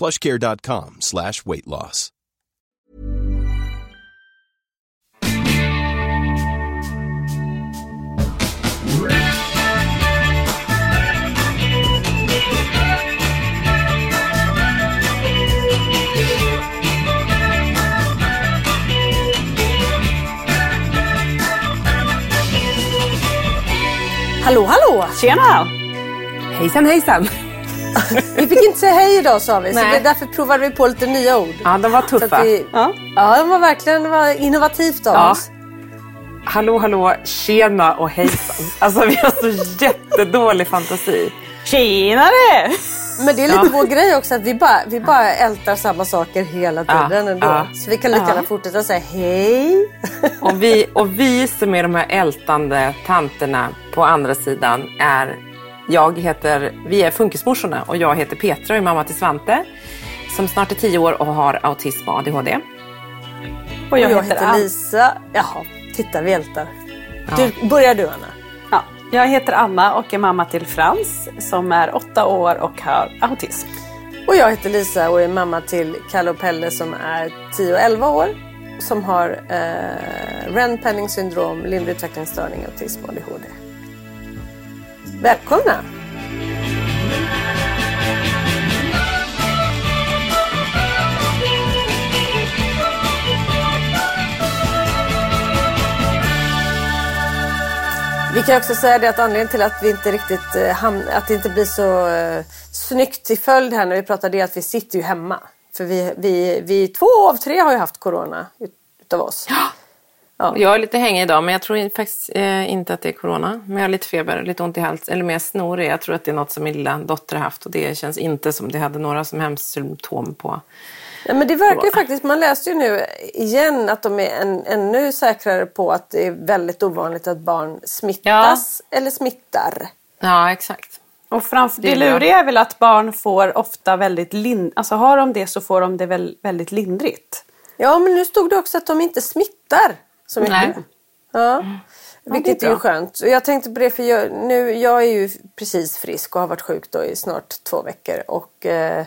plushcare.com slash weight loss. Hallå, hallå! Tjena! Hejsan, hejsan! Vi fick inte säga hej idag sa vi, så det, därför provade vi på lite nya ord. Ja, de var tuffa. vi, Ja. ja, de var verkligen det var innovativt av Ja. oss. Hallå, hallå, tjena och hejsan. Alltså vi har så jättedålig fantasi. Tjenare! Men det är lite Ja. vår grej också att vi bara, vi bara ältar samma saker hela Ja, tiden ändå. ja. Så vi kan lika gärna fortsätta säga hej. Och vi, och vi som är de här ältande tanterna på andra sidan är, jag heter, vi är Funkismorsorna och jag heter Petra och är mamma till Svante som snart är tio år och har autism och ADHD. Och jag, Och jag heter, heter. Lisa. Jaha, titta vi ältar. Du, börjar du Anna? Ja, jag heter Anna och är mamma till Frans som är åtta år och har autism. Och jag heter Lisa och är mamma till Kalle och Pelle som är 10 och 11 år. Som har eh, Ren Penning syndrom, lindrig utvecklingsstörning, autism och ADHD. Välkomna! Vi kan också säga det att anledningen till att vi inte riktigt eh, att det inte blir så eh, snyggt till följd här när vi pratar det är att vi sitter ju hemma. För vi, vi, vi två av tre har ju haft corona utav oss. Jag är lite hängig idag men jag tror faktiskt eh, inte att det är corona. Men jag har lite feber, lite ont i halsen, eller mer snorig. Jag tror att det är något som min lilla dotter har haft och det känns inte som det hade några som helst symptom på. Ja, men det verkar ju faktiskt, man läste ju nu igen att de är en, ännu säkrare på att det är väldigt ovanligt att barn smittas eller smittar. Ja, exakt. Och framför, Det det, luriga är väl att barn får ofta väldigt lindrigt, alltså har de det så får de det väl, väldigt lindrigt. Ja, men nu stod det också att de inte smittar så mycket. Nej. Ja. Vilket det är, är ju skönt. Jag tänkte på det för jag, nu, jag är ju precis frisk och har varit sjuk då i snart två veckor. Och eh,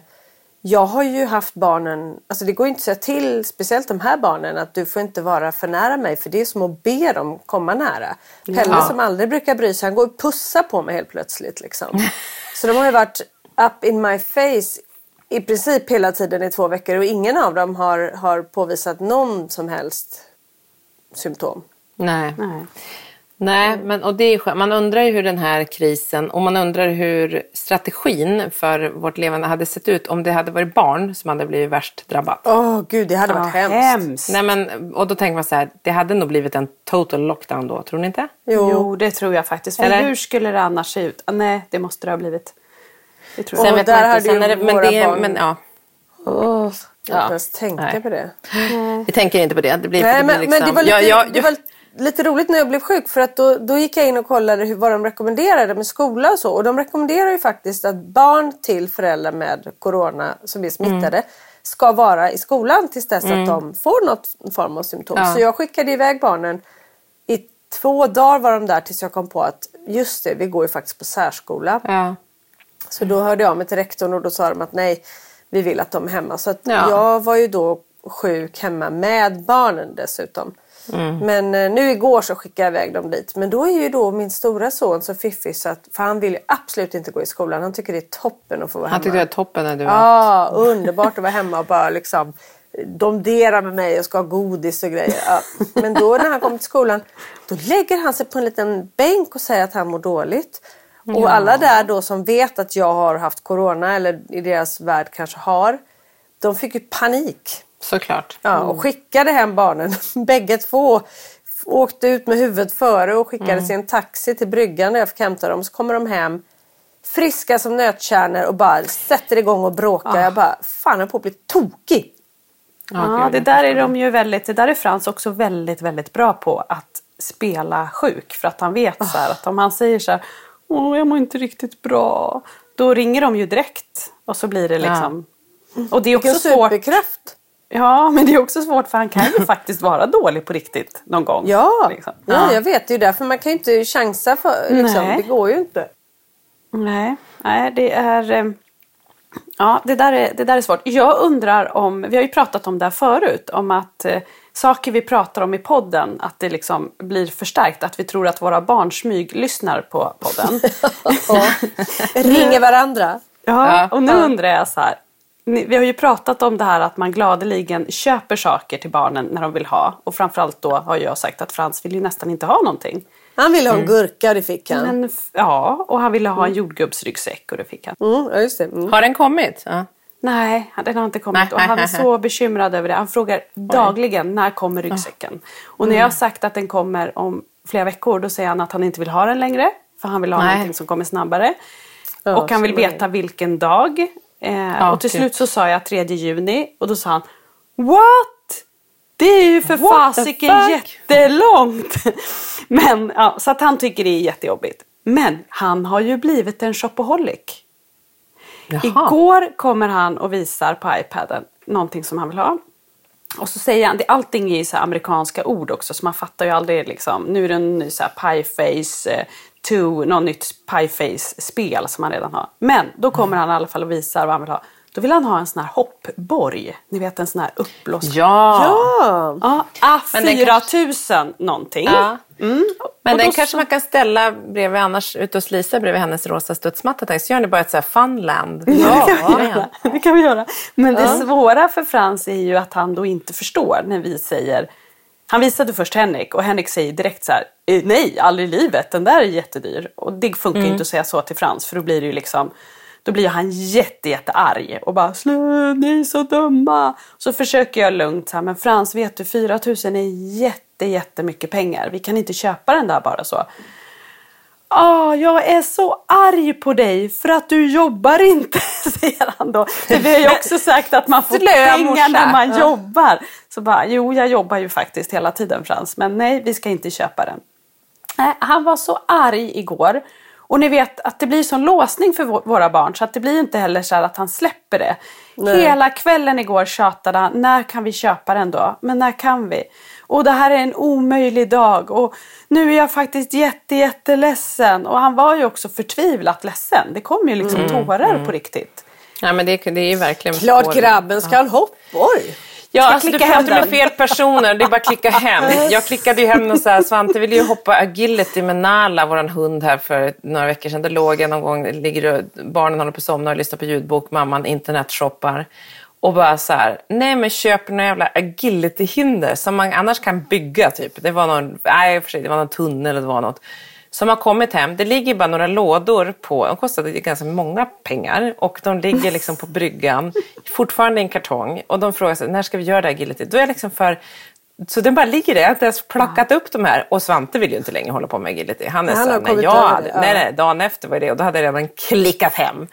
jag har ju haft barnen, alltså det går ju inte att säga till, speciellt de här barnen, att du får inte vara för nära mig för det är som att be dem komma nära. Pelle Ja. som aldrig brukar bry sig, han går och pussar på mig helt plötsligt liksom. Så de har ju varit up in my face i princip hela tiden i två veckor och ingen av dem har, har påvisat någon som helst symptom. Nej. Nej. Nej, men, och det är, man undrar ju hur den här krisen och man undrar hur strategin för vårt levande hade sett ut om det hade varit barn som hade blivit värst drabbat. Åh gud, det hade varit Ja, hemskt. hemskt. Nej, men, och då tänker man så här, det hade nog blivit en total lockdown då, tror ni inte? Jo. Jo. det tror jag faktiskt. För Eller? hur skulle det annars se ut? Ah, nej, det måste det ha blivit. Det tror jag. Sen vet där man inte. Sen är det, men det, barn- men, ja, Åh, jag Ja. inte ens tänka Nej. på det. vi tänker inte på det. Det blir, Nej, det blir men, liksom, men det var, lite, Ja, ja, det var lite roligt när jag blev sjuk för att då, då gick jag in och kollade hur, vad de rekommenderade med skola och så. Och de rekommenderar ju faktiskt att barn till föräldrar med corona som är smittade Mm. ska vara i skolan tills dess att de får något form av symptom. Ja. Så jag skickade iväg barnen. I två dagar var de där tills jag kom på att just det, vi går ju faktiskt på särskola. ja. Så då hörde jag mig till rektorn och då sa de att nej, vi vill att de är hemma. Så Ja. jag var ju då sjuk hemma med barnen dessutom. Mm. Men eh, nu igår så skickade jag iväg dem dit. Men då är ju då min stora son så fiffig så att, för han vill ju absolut inte gå i skolan. Han tycker det är toppen att få vara Han hemma. tyckte det var toppen när du var... Ja, underbart att vara hemma och bara liksom domdera med mig och ska ha godis och grejer. Ja. Men då när han kommer till skolan då lägger han sig på en liten bänk och säger att han mår dåligt. Och alla där då som vet att jag har haft corona eller i deras värld kanske har. De fick ju panik. Såklart. Ja, och skickade hem barnen. Bägge två åkte ut med huvudet före och skickades i en taxi till bryggan där jag fick hämta dem. Så kommer de hem friska som nötkärnor och bara sätter igång och bråkar. Jag bara, fan jag är på att bli tokig. Ja, gud, det där är de ju väldigt, det där är Frans också väldigt, väldigt bra på. Att spela sjuk. För att han vet så här, att om han säger så här, åh jag mår inte riktigt bra. Då ringer de ju direkt. Och så blir det liksom. Och det är också Vilken svårt. superkraft. Ja, men det är också svårt för han kan ju faktiskt vara dålig på riktigt någon gång. Ja, Liksom. ja, jag vet. Det är därför man kan ju inte chansa. För, liksom. Det går ju inte. Nej, nej det är... eh, Ja, det där, är, det där är svårt. Jag undrar om, vi har ju pratat om det här förut, om att eh, saker vi pratar om i podden, att det liksom blir förstärkt. Att vi tror att våra barn smyglyssnar på podden. Ringer varandra. Ja, och nu undrar jag så här. Vi har ju pratat om det här att man gladeligen köper saker till barnen när de vill ha. Och framförallt då har jag sagt att Frans vill ju nästan inte ha någonting. Han ville ha en gurka och det fick han. Men ja, och han ville ha en jordgubbsryggsäck och det fick han. Mm, ja, just det. Mm. Har den kommit? Ja. Nej, den har inte kommit. Nej, och han är så bekymrad över det. Han frågar dagligen när kommer ryggsäcken? Och när jag har sagt att den kommer om flera veckor då säger han att han inte vill ha den längre. För han vill ha Nej. någonting som kommer snabbare. Ja, och han vill veta vilken dag. Eh, och till typ. slut så sa jag 3 juni och då sa han What? Det är ju för fasiken jättelångt. Men, ja, så att han tycker det är jättejobbigt. Men han har ju blivit en shopaholic. Jaha. Igår kommer han och visar på iPaden någonting som han vill ha. Och så säger han, det, allting är ju så amerikanska ord också så man fattar ju aldrig liksom. Nu är det en ny så Pieface eh, 2, något nytt Pieface-spel som han redan har. Men då kommer han i alla fall och visar vad han vill ha. Då vill han ha en sån här hoppborg. Ni vet en sån här uppblåst. Ja. Ja. Ja, Men den A4000 någonting. Ja. Mm. Men Och den då kanske man kan ställa bredvid annars ute hos Lisa bredvid hennes rosa studsmatta. Så gör ni bara ett så här funland. Ja, det kan vi göra. Det kan vi göra. Men det svåra för Frans är ju att han då inte förstår när vi säger han visade först Henrik och Henrik säger direkt så här "Eh, Nej, aldrig i livet, den där är jättedyr. Och det funkar ju inte att säga så till Frans för då blir det ju liksom Då blir han jätte, jätte arg och bara Slö, ni är så dumma. Så försöker jag lugnt så här, men Frans vet du 4 000 är jätte, jättemycket pengar. Vi kan inte köpa den där bara så. Ah, jag är så arg på dig för att du jobbar inte, säger han då. För vi har ju också sagt att man får pengar när man jobbar. Så bara, jo jag jobbar ju faktiskt hela tiden Frans, men nej vi ska inte köpa den. Nej, han var så arg igår. Och ni vet att det blir sån låsning för vå- våra barn så att det blir inte heller så här att han släpper det. Hela kvällen igår tjatade han, när kan vi köpa den då? Men när kan vi? Och det här är en omöjlig dag och nu är jag faktiskt jätte, jätteledsen. Och han var ju också förtvivlat ledsen. Det kom ju liksom tårar på riktigt. Ja, men det, det är ju verkligen Klart svår- grabben ska ha en hoppborg. Ja, alltså, du pratar med fel personer. Det är bara att klicka hem. Jag klickade ju hem och så här, Svante ville ju hoppa agility med Nala, vår hund här för några veckor sedan. Då låg jag någon gång, ligger och, barnen håller på att somna och lyssnar på ljudbok, mamman internetshoppar. Och bara så här, nej men köp några jävla agility-hinder som man annars kan bygga typ. Det var någon, nej för sig, det var någon tunnel eller det var något. Som har kommit hem. Det ligger bara några lådor på, de kostade ganska många pengar. Och de ligger liksom på bryggan, fortfarande i en kartong. Och de frågar sig, när ska vi göra det agility? Då är jag liksom för så den bara ligger där. Jag har inte ens plockat upp de här. Och Svante vill ju inte längre hålla på med agility. Han är Han så, nej, jag hade, ja. nej, nej, dagen efter var det och då hade jag redan klickat hem.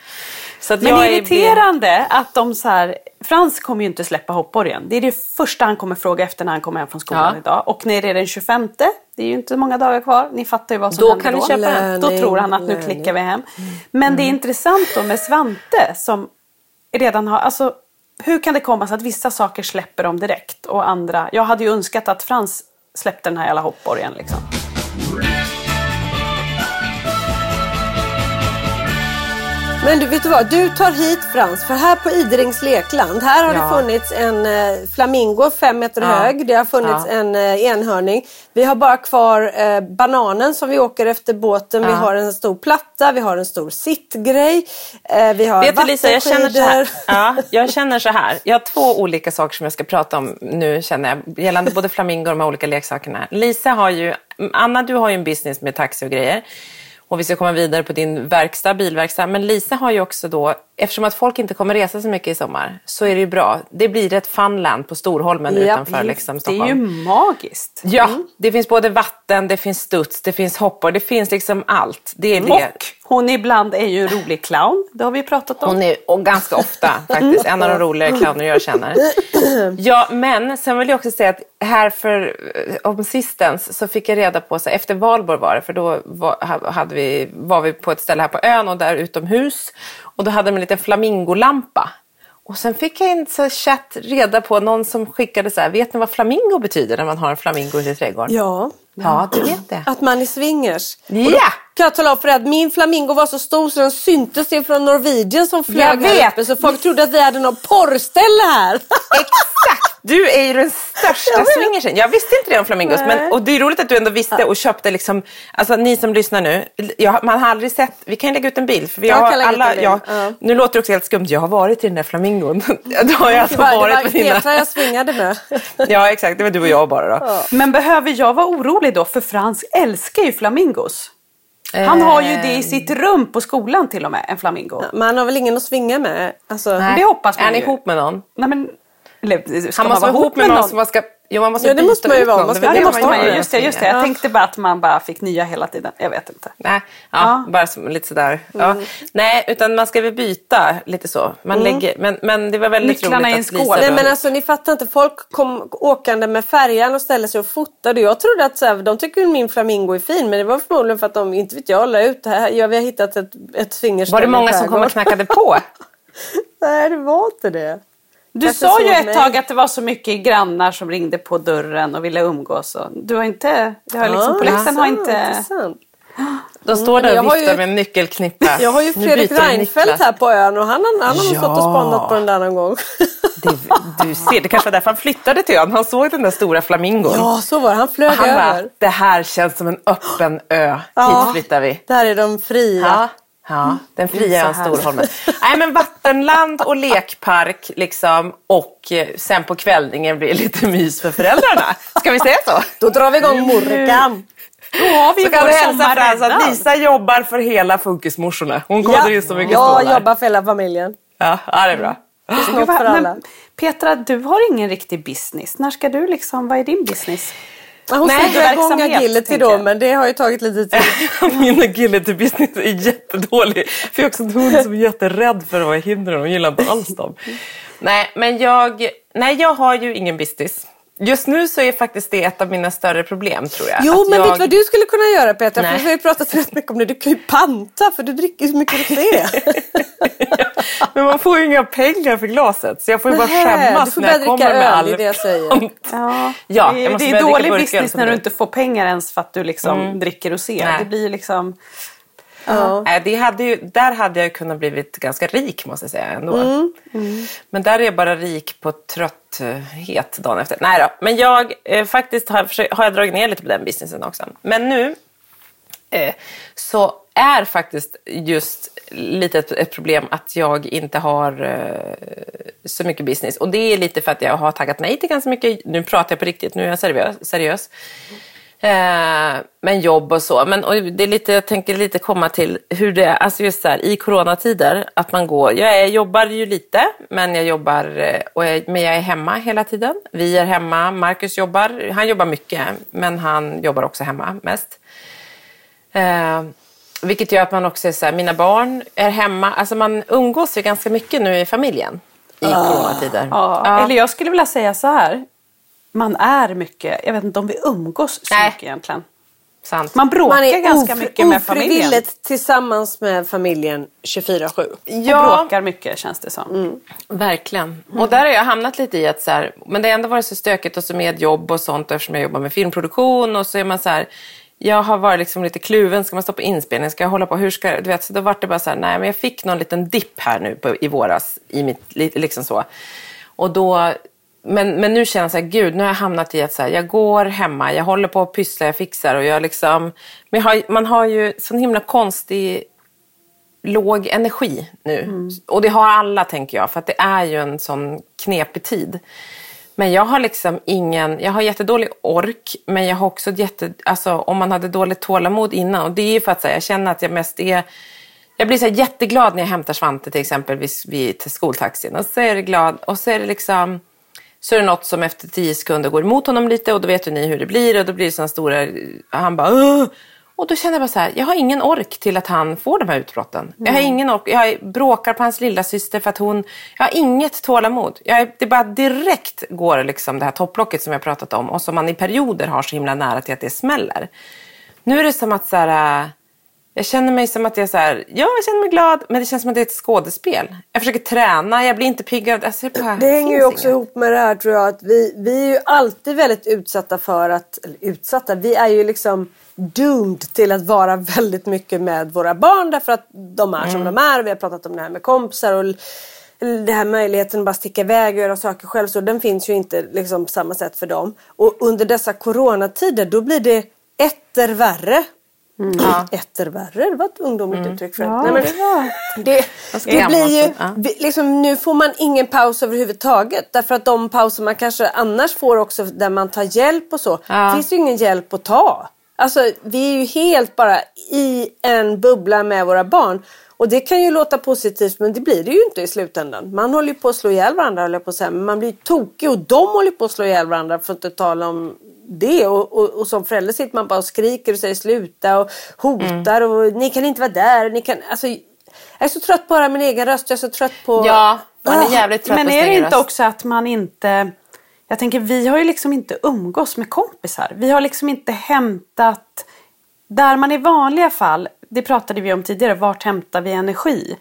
Så Men jag är- irriterande att de så här, Frans kommer ju inte släppa hoppborgen. Det är det första han kommer fråga efter när han kommer hem från skolan Ja. idag. Och när det är den 25, det är ju inte många dagar kvar. Ni fattar ju vad som Då händer kan då. köpa den. Då tror han att nu löning. klickar vi hem. Men det är intressant då med Svante som redan har, alltså hur kan det komma sig att vissa saker släpper de direkt och andra, jag hade ju önskat att Frans släppte den här jävla hoppborgen liksom. Men du, vet du vad? Du tar hit Frans, för här på Iderings lekland, här har Ja. det funnits en eh, flamingo fem meter Ja. hög. Det har funnits Ja. en eh, enhörning. Vi har bara kvar eh, bananen som vi åker efter båten. Vi har en stor platta, vi har en stor sittgrej. Eh, vi har Vet du Lisa, jag känner, så här, ja, jag känner så här. Jag har två olika saker som jag ska prata om nu känner jag. Gällande både flamingo och de här olika leksakerna. Lisa har ju, Anna du har ju en business med taxi och grejer. Och vi ska komma vidare på din verkstad, bilverkstad. Men Lisa har ju också då, eftersom att folk inte kommer resa så mycket i sommar, så är det ju bra. Det blir ett funland på Storholmen Ja, utanför liksom, Det Stockholm. är ju magiskt. Ja, det finns både vatten, det finns studs, det finns hoppor, det finns liksom allt. Det är det. Och hon ibland är ju en rolig clown. Det har vi pratat om. Hon är, och ganska ofta faktiskt, en av de roligare clowner jag känner. Ja, men sen vill jag också säga att här för, om sistens så fick jag reda på, så efter valborg var det, för då var, hade vi, var vi på ett ställe här på ön och där utomhus. Och då hade de en liten flamingolampa. Och sen fick jag en så här chatt reda på någon som skickade så här, vet ni vad flamingo betyder när man har en flamingo i sin trädgård? Ja, Ja, du vet det. att man är swingers. Ja! Kan jag tala om för dig att min flamingo var så stor så den syntes ifrån Norwegian som flög Jag här vet. uppe. Så folk trodde att vi hade något porrställe här. Exakt! Du är ju den största swingersen. Jag visste inte det om flamingos. Men, och det är roligt att du ändå visste och köpte liksom, alltså ni som lyssnar nu, jag, man har aldrig sett, vi kan lägga ut en bild. För vi Jag har kan lägga ut alla, bild, ja, ja. Nu låter det också helt skumt, jag har varit i den där flamingon. Då har jag alltså Det var, det varit var på dina... Jag svingade med. Ja exakt, det var du och jag bara då. Men behöver jag vara orolig då? För Frans älskar ju flamingos. Han har ju det i sitt rum på skolan till och med, en flamingo. Man har väl ingen att svinga med? Alltså, Nej. Det hoppas man Är ju. ihop med någon? Nej, men, eller, ska Han man måste vara ihop med någon som man ska... Jo, man måste Ja, det måste man ju vara. någon. Man ska det byta måste man man ju. ju. Just det, just det. Jag Ja. tänkte bara att man bara fick nya hela tiden. Jag vet inte. Nej, ja, Ja. bara som, lite sådär. Ja. Mm. Nej, utan man ska väl byta lite så. Man lägger, men, men det var väldigt Nycklarna roligt att. Lisa Nej men alltså ni fattar inte, folk kom åkande med färjan och ställde sig och fotade. Jag trodde att så här, de tycker min flamingo är fin men det var förmodligen för att de, inte vet jag, la ut det här. Ja, vi har hittat ett, ett swingerställe Var det många som kom och knackade på? Nej det var inte det. Du sa ju ett mig. tag att det var så mycket grannar som ringde på dörren och ville umgås. Och du har inte, det har liksom, polisen har inte... intressant. De står där Mm, jag och viftar ju- med en nyckelknippa. Jag har ju Nu Fredrik Reinfeldt här på ön och han, han, han har Ja. stått och spanat på den där någon gång. Det, du ser, det kanske var därför han flyttade till ön. Han såg den där stora flamingon. ja så var det, han flög han över. bara, det här känns som en öppen ö. Ja. Hit flyttar vi. Där är de fria. Ja, ja den fria ön. Storholmen. Nej men vattenland och lekpark liksom. Och eh, sen på kvällningen blir det lite mys för föräldrarna. Ska vi säga så? Då drar vi igång Murkan. Då har vi Så kan du hälsa Frans att. Lisa jobbar för hela funkismorsorna. Hon kollar ju så mycket jag stålar. jobbar för hela familjen. Ja, ja, det är bra. Något för alla. Men Petra, du har ingen riktig business. När ska du liksom, vad är din business? Hon Nej, ska igång agility då men det har ju tagit lite tid. Min agility business är jättedålig. För jag har också en hund som är jätterädd för att vara hinder. Hon gillar inte alls dem. Nej, men jag, nej, jag har ju ingen business. Just nu så är faktiskt det ett av mina större problem tror jag. Jo men jag... vet du vad du skulle kunna göra Petra? För vi har ju pratat rätt mycket om det. Du kan ju panta för du dricker ju så mycket rosé. Man får ju inga pengar för glaset. Så jag får ju bara skämmas när jag kommer med öl, all det jag säger. Ja, Ja, det, det är dålig business när du inte får pengar ens för att du liksom dricker rosé. Nej. Det blir liksom... Ja. Nej, det hade ju, där hade jag kunnat blivit ganska rik måste jag säga ändå. Mm. Men där är jag bara rik på trötthet dagen efter. Nej då, men jag eh, faktiskt har, har jag dragit ner lite på den businessen också. Men nu Eh, så är faktiskt just lite ett, ett problem att jag inte har eh, så mycket business. Och det är lite för att jag har taggat nej till ganska mycket. Nu pratar jag på riktigt, nu är jag seriös. seriös. Eh, men jobb och så. Men och det är lite, jag tänker lite komma till hur det är, alltså just så här, i coronatider, att man går, jag är, jobbar ju lite, men jag jobbar, eh, och jag, men jag är hemma hela tiden. Vi är hemma, Marcus jobbar, han jobbar mycket, men han jobbar också hemma mest. Eh, vilket gör att man också är så här, mina barn är hemma, alltså man umgås ju ganska mycket nu i familjen i coronatider. Ja, Ja. Eller jag skulle vilja säga så här. Man är mycket, jag vet inte om vi umgås så Nej. mycket egentligen. Sant. Man bråkar Man är ganska mycket med familjen. ofrivilligt tillsammans med familjen 24-7. Och bråkar mycket känns det som. Mm. Verkligen. Och där har jag hamnat lite i att så här, men det har ändå varit så stökigt och så med jobb och sånt eftersom jag jobbar med filmproduktion och så är man så här, jag har varit liksom lite kluven, ska man stoppa inspelning, ska jag hålla på, hur ska jag, du vet, så då var det bara så här, nej men jag fick någon liten dipp här nu på, i våras, i mitt, li- liksom så. Och då, men, men nu känner jag så här, gud, nu har jag hamnat i att så här, jag går hemma, jag håller på att pyssla, jag fixar och jag liksom, men jag har, man har ju sån himla konstig låg energi nu. Och det har alla tänker jag, för att det är ju en sån knepig tid. Men jag har liksom ingen, jag har jättedålig ork, men jag har också jätte, alltså om man hade dåligt tålamod innan. Och det är ju för att så här, jag känner att jag mest är, jag blir så här jätteglad när jag hämtar Svante till exempel vid, vid till skoltaxin. Och så är det glad, och så är det liksom, så är det något som efter tio sekunder går emot honom lite och då vet ju ni hur det blir och då blir det sådana stora, han bara Åh! Och då känner jag bara så här, jag har ingen ork till att han får de här utbrotten. Jag har ingen ork, jag bråkar på hans lilla syster för att hon, jag har inget tålamod. Jag är, det bara direkt går liksom det här topplocket som jag pratat om och som man i perioder har så himla nära till att det smäller. Nu är det som att så här, äh, jag känner mig som att jag så här, ja jag känner mig glad men det känns som att det är ett skådespel. Jag försöker träna, jag blir inte piggad. Alltså, det bara Det hänger ju också inget. ihop med det här tror jag att vi, vi är ju alltid väldigt utsatta för att, utsatta, vi är ju liksom doomed till att vara väldigt mycket med våra barn därför att de är som de är. Vi har pratat om det här med kompisar och det här möjligheten att bara sticka iväg och göra saker själv. Så den finns ju inte liksom på samma sätt för dem. Och under dessa coronatider då blir det etter värre. Etter värre, det var ett ungdomligt uttryck för Ja, Nej, men det det, blir ju, ja. liksom, nu får man ingen paus överhuvudtaget. Därför att de pauser man kanske annars får också där man tar hjälp och så. Ja. finns ju ingen hjälp att ta. Alltså vi är ju helt bara i en bubbla med våra barn. Och det kan ju låta positivt men det blir det ju inte i slutändan. Man håller ju på att slå ihjäl varandra höll jag på att säga. Men man blir tokig och de håller på att slå ihjäl varandra för att inte tala om det. Och, och, och som förälder sitter man bara och skriker och säger sluta och hotar och ni kan inte vara där. Ni kan, alltså, jag är så trött på att höra min egen röst. Jag är så trött på... Ja, man är Ah. jävligt trött Men på är det inte röst. också att man inte... Jag tänker, vi har ju liksom inte umgås med kompisar. Vi har liksom inte hämtat... Där man i vanliga fall, det pratade vi om tidigare, vart hämtar vi energi?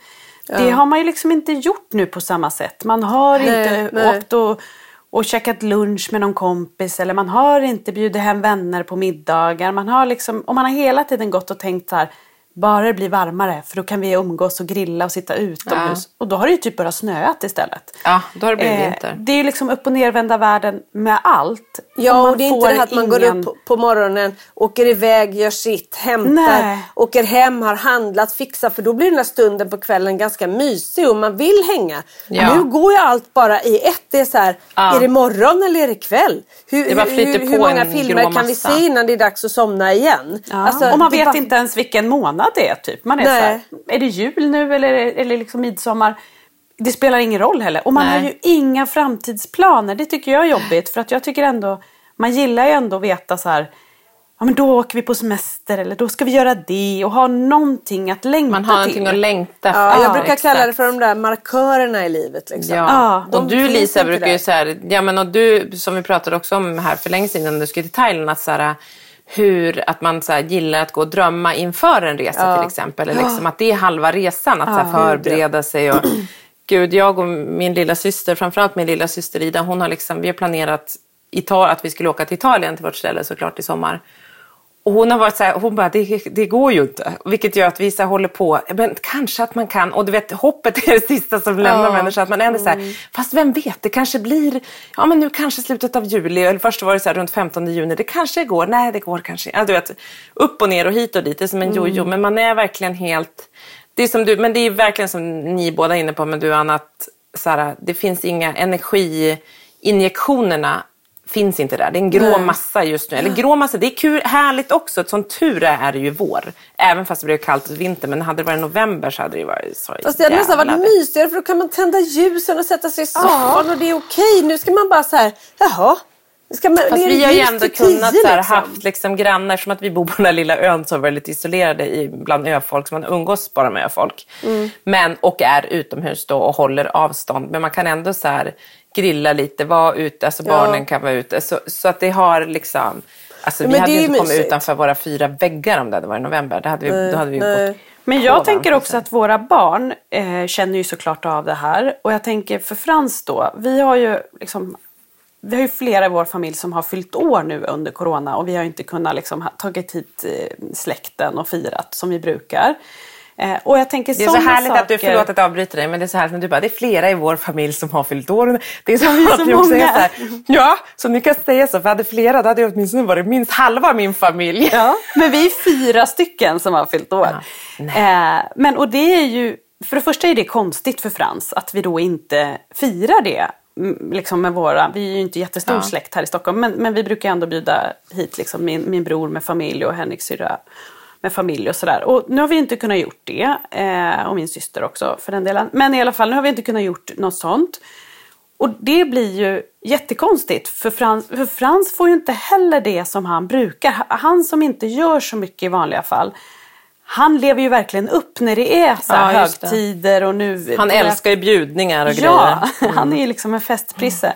Det har man ju liksom inte gjort nu på samma sätt. Man har Nej, inte nej. åkt och, och käkat lunch med någon kompis eller man har inte bjudit hem vänner på middagar. Man har liksom, och man har hela tiden gått och tänkt så här, bara det blir varmare för då kan vi umgås och grilla och sitta utomhus. Och då har det ju typ börjat snöat istället. Ja, då har det blivit Eh, vinter. det är ju liksom upp och nervända världen med allt. Ja, och det är inte det här att man går upp på- morgonen, åker iväg, gör sitt, hämtar, Nej. åker hem, har handlat, fixar. För då blir den här stunden på kvällen ganska mysig och man vill hänga. Ja. Nu går ju allt bara i ett. Det är så här, Ja. är det morgon eller är det kväll? Hur, Det bara hur, hur, många filmer kan vi se innan det är dags att somna igen? Ja. Alltså, och man vet bara- inte ens vilken månad det är. Typ. Man är, så här, Nej. är det jul nu eller, eller liksom midsommar? Det spelar ingen roll heller. Och man Nej. har ju inga framtidsplaner. Det tycker jag är jobbigt. För att jag tycker ändå, man gillar ju ändå att veta så här. Ja men då åker vi på semester eller då ska vi göra det och ha någonting att längta Man har till. någonting att längta för. Ja, jag brukar exakt. kalla det för de där markörerna i livet. Liksom. Ja. Ja, och du Lisa brukar ju så här, ja men och du som vi pratade också om här för länge sedan när du skulle till Thailand, att så här, hur att man så här, gillar att gå och drömma inför en resa till exempel. Eller liksom att det är halva resan, att så här, förbereda sig. Och, Gud, jag och min lilla syster, framförallt min lilla syster Ida, hon har liksom, vi har planerat Ital- att vi skulle åka till Italien till vårt ställe såklart i sommar. Och hon har varit så här, hon bara, det, det går ju inte. Vilket gör att vi så håller på, men kanske att man kan. Och du vet, hoppet är det sista som lämnar Ja. människan. Att man ändå så här, fast vem vet, det kanske blir, ja men nu kanske slutet av juli. Eller först var det så här, runt 15 juni, det kanske går. Nej, det går kanske. Ja, du vet, upp och ner och hit och dit. Det är som en jojo. Men man är verkligen helt, det är som du, men det är verkligen som ni båda är inne på, men du Anna, att så här, det finns inga energiinjektionerna finns inte där. Det är en grå massa just nu. Eller grå massa, det är kul, härligt också. Som tur är är det ju vår. Även fast det blev kallt och vinter. Men hade det varit november så hade det varit så Fast det hade nästan jävla varit mysigare för då kan man tända ljusen och sätta sig i soffan och det är okej. Nu ska man bara så här, jaha. Man, Fast är vi har ju ändå kunnat tio, så här, liksom. haft liksom, grannar, som att vi bor på den här lilla ön så väldigt isolerade i, bland öfolk, så man umgås bara med öfolk. Mm. Men, och är utomhus då och håller avstånd. Men man kan ändå så här, grilla lite, vara ute, alltså barnen kan vara ute. Så, så att det har liksom... Alltså, Ja, vi men hade ju inte kommit mysigt. utanför våra fyra väggar om det hade varit november. Det hade vi, då hade vi nej. gått Men jag tänker också att våra barn eh, känner ju såklart av det här. Och jag tänker för Frans då, vi har ju liksom vi har ju flera i vår familj som har fyllt år nu under corona och vi har inte kunnat liksom ha- tagit hit eh, släkten och firat som vi brukar. Eh, och jag tänker Det är så härligt saker... att du, förlåt att jag avbryter dig, men det är så härligt när du bara, det är flera i vår familj som har fyllt år. Det är så, är att också många. är så här, ja, så ni kan säga så, för hade flera då hade det åtminstone varit minst halva min familj. Ja, men vi är fyra stycken som har fyllt år. eh, men och det är ju, för det första är det konstigt för Frans att vi då inte firar det. Liksom med våra, vi är ju inte jättestor Ja. släkt här i Stockholm men, men vi brukar ändå bjuda hit liksom min, min bror med familj och Henriks syrra med familj och sådär. Och nu har vi inte kunnat gjort det. Eh, och min syster också för den delen. Men i alla fall, nu har vi inte kunnat gjort något sånt. Och det blir ju jättekonstigt för Frans, för Frans får ju inte heller det som han brukar. Han som inte gör så mycket i vanliga fall. Han lever ju verkligen upp när det är så Ja, högtider och nu... Han älskar ju bjudningar och Ja, grejer. han är ju liksom en festprisse.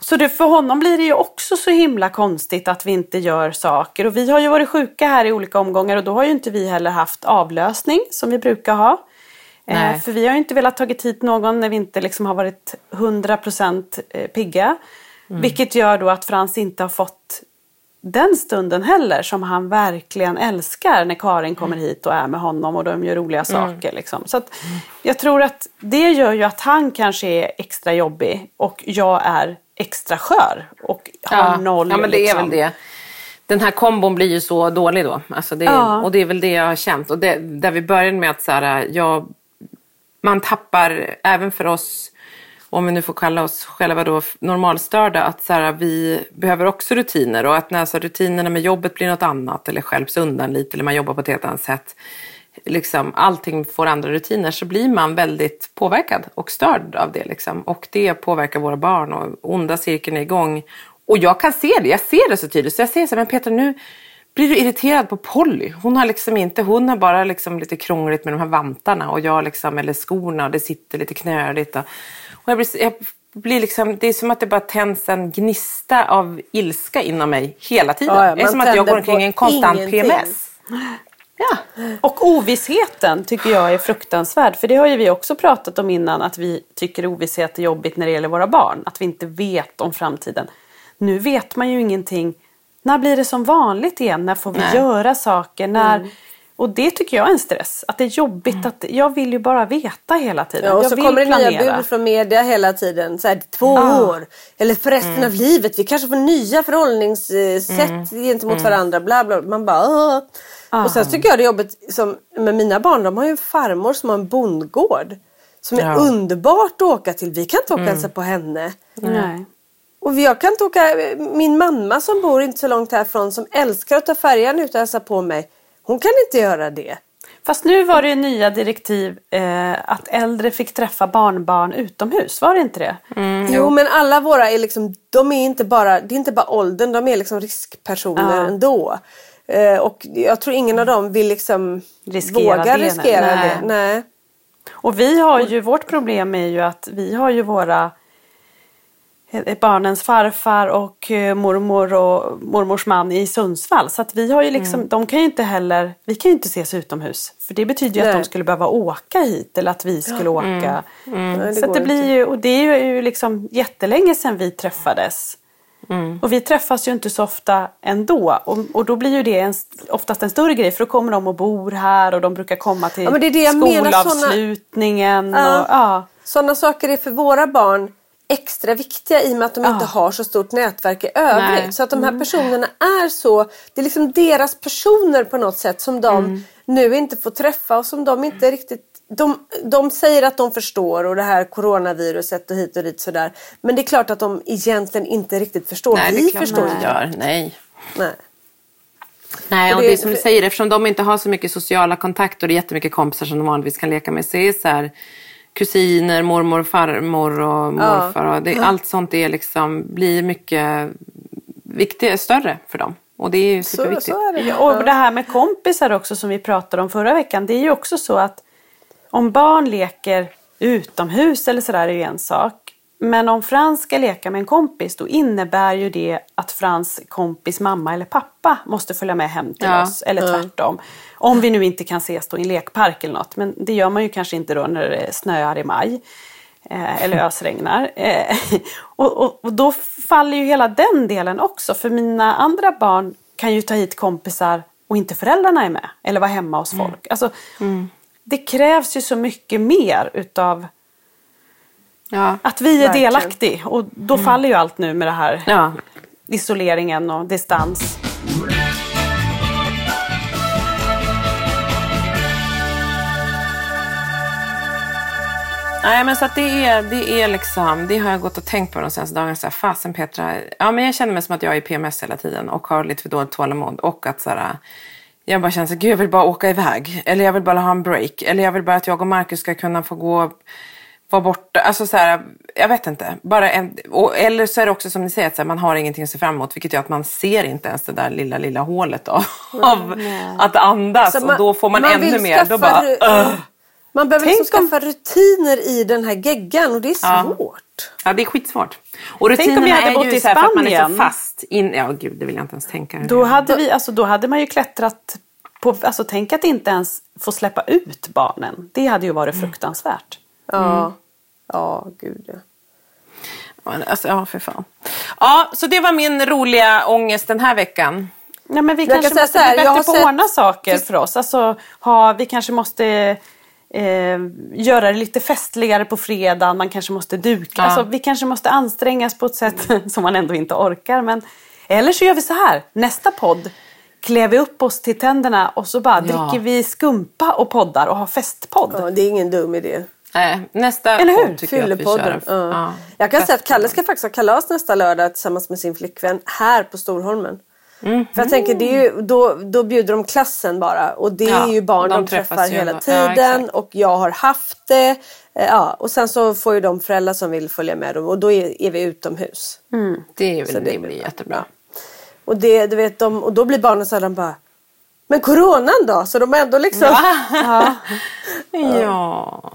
Så det, för honom blir det ju också så himla konstigt att vi inte gör saker. Och vi har ju varit sjuka här i olika omgångar och då har ju inte vi heller haft avlösning som vi brukar ha. Eh, för vi har ju inte velat tagit hit någon när vi inte liksom har varit 100% eh, pigga. Vilket gör då att Frans inte har fått den stunden heller som han verkligen älskar när Karin kommer hit och är med honom och de gör roliga saker. Liksom. Så jag tror att det gör ju att han kanske är extra jobbig och jag är extra skör och har noll. ja, men det är liksom. väl det. Den här kombon blir ju så dålig då. Alltså det, Ja. Och det är väl det jag har känt. Och det, där vi började med att så här, jag, man tappar, även för oss, om vi nu får kalla oss själva då normalstörda, att så här, vi behöver också rutiner. Och att när så rutinerna med jobbet blir något annat eller skälps undan lite eller man jobbar på ett helt annat sätt. Liksom, allting får andra rutiner så blir man väldigt påverkad och störd av det. Liksom. Och det påverkar våra barn och onda cirkeln är igång. Och jag kan se det, jag ser det så tydligt. Så jag säger så här, men Peter nu blir du irriterad på Polly. Hon har liksom inte, hon har bara liksom lite krångligt med de här vantarna och jag liksom, eller skorna och det sitter lite knöligt. Och jag blir, jag blir liksom, det är som att det bara tänds en gnista av ilska inom mig hela tiden. Ja, ja, det är som att jag går omkring i en konstant ingenting. PMS. Ja. Och ovissheten tycker jag är fruktansvärd. För det har ju vi också pratat om innan att vi tycker ovisshet är jobbigt när det gäller våra barn. Att vi inte vet om framtiden. Nu vet man ju ingenting. När blir det som vanligt igen? När får vi Nej. göra saker? När... Och det tycker jag är en stress. Att det är jobbigt. Att jag vill ju bara veta hela tiden. Ja, och jag så kommer det nya planera. bud från media hela tiden. Så här, två Ja. år. Eller för resten av livet. Vi kanske får nya förhållningssätt gentemot varandra. Bla, bla. Man bara Åh. Och sen tycker jag det är jobbigt som med mina barn. De har ju en farmor som har en bondgård. Som är Ja. underbart att åka till. Vi kan inte åka och hälsa på henne. Nej. Och jag kan inte åka, min mamma som bor inte så långt härifrån som älskar att ta färjan ut och hälsa på mig. Hon kan inte göra det. Fast nu var det ju nya direktiv eh, att äldre fick träffa barnbarn utomhus. Var det inte det? Jo men alla våra är liksom, de är inte bara, det är inte bara åldern, de är liksom riskpersoner Ja. ändå. Eh, och jag tror ingen av dem vill liksom Riskera våga det, riskera nej. det. Nej. Och vi har ju, vårt problem är ju att vi har ju våra barnens farfar och eh, mormor och mormors man i Sundsvall. Så att vi har ju liksom, Mm. de kan ju inte heller, vi kan ju inte ses utomhus. För det betyder ju att de skulle behöva åka hit eller att vi skulle åka. Nej, det Så att det blir ju, och det är ju liksom jättelänge sedan vi träffades. Mm. Och vi träffas ju inte så ofta ändå. Och, och då blir ju det en, oftast en större grej för då kommer de och bor här och de brukar komma till Ja, det det jag menar, skolavslutningen. Ja. Och, ja. Sådana saker är för våra barn extra viktiga i och med att de inte har så stort nätverk i övrigt. Nej. Så att de här personerna är så, det är liksom deras personer på något sätt som de nu inte får träffa och som de inte riktigt de, de säger att de förstår och det här coronaviruset och hit och dit sådär. Men det är klart att de egentligen inte riktigt förstår. Nej, Vi förstår man gör. Nej. Nej. Nej, Och det- är som du säger, eftersom de inte har så mycket sociala kontakter och jättemycket kompisar som de vanligtvis kan leka med. Så är så här, kusiner, mormor, farmor och morfar. Och det, allt sånt är liksom, blir mycket viktigare, större för dem. Och det är ju Så, superviktigt. så är det. Och det här med kompisar också som vi pratade om förra veckan. Det är ju också så att om barn leker utomhus eller sådär är ju en sak. Men om Frans ska leka med en kompis då innebär ju det att Frans kompis mamma eller pappa måste följa med hem till Ja. oss. Eller tvärtom. Om vi nu inte kan ses då i en lekpark eller något. Men det gör man ju kanske inte då när det snöar i maj. Eh, eller ösregnar. Eh, och, och, och då faller ju hela den delen också. För mina andra barn kan ju ta hit kompisar och inte föräldrarna är med. Eller vara hemma hos folk. Alltså, Det krävs ju så mycket mer utav Ja. att vi är Verkligen. delaktig. Och då faller ju allt nu med det här Ja. isoleringen och distans. Nej men så att det är, det är liksom, det har jag gått och tänkt på de senaste dagarna. Så här, fasen Petra, ja men jag känner mig som att jag är PMS hela tiden och har lite för dåligt tålamod. Och att så här, jag bara känner så gud jag vill bara åka iväg. Eller jag vill bara ha en break. Eller jag vill bara att jag och Marcus ska kunna få gå, vara borta. Alltså så här, jag vet inte. Bara en, och, eller så är det också som ni säger, att så här, man har ingenting att se fram emot. Vilket gör att man ser inte ens det där lilla, lilla hålet av, av att andas. Så och då får man, ännu vill mer. Då bara, "Ugh." Man behöver Tänk liksom om- skaffa rutiner i den här geggan och det är svårt. Ja, det är skitsvårt. Och Tänk om vi hade bott i för att man är så Spanien. fast. In, ja, gud, det vill jag inte ens tänka. Då hade, vi, alltså, då hade man ju klättrat på... Alltså, tänk att inte ens få släppa ut barnen. Det hade ju varit fruktansvärt. Ja, ja gud ja. Ja, Alltså, ja, för fan. Ja, så det var min roliga ångest den här veckan. Ja, men vi Jag kanske kan måste så här, bli jag bättre på att ordna saker för oss. Alltså, ha, vi kanske måste eh, göra det lite festligare på fredagen. Man kanske måste duka. Ja. Alltså, vi kanske måste ansträngas på ett sätt som man ändå inte orkar. Men, eller så gör vi så här. Nästa podd klär vi upp oss till tänderna och så bara dricker vi skumpa och poddar och har festpodd. ja. Det är ingen dum idé. Nej, nästa Eller hur? podd tycker jag att vi Fyllepodden. kör. Ja. Ja. Jag kan säga att Kalle ska faktiskt ha kalas nästa lördag tillsammans med sin flickvän här på Storholmen. Mm. För jag tänker, det är ju, då, då bjuder de klassen bara och det Ja, är ju barn de, de träffar ju hela. Ja, tiden exakt. och jag har haft det. Eh, Ja, och sen så får ju de föräldrar som vill följa med dem och då är, är vi utomhus. Det, är Så väl, det det blir blir bra. jättebra. Och, det, du vet, de, och då blir barnen så här, de bara Men coronan då? Så de är ändå liksom... Ja.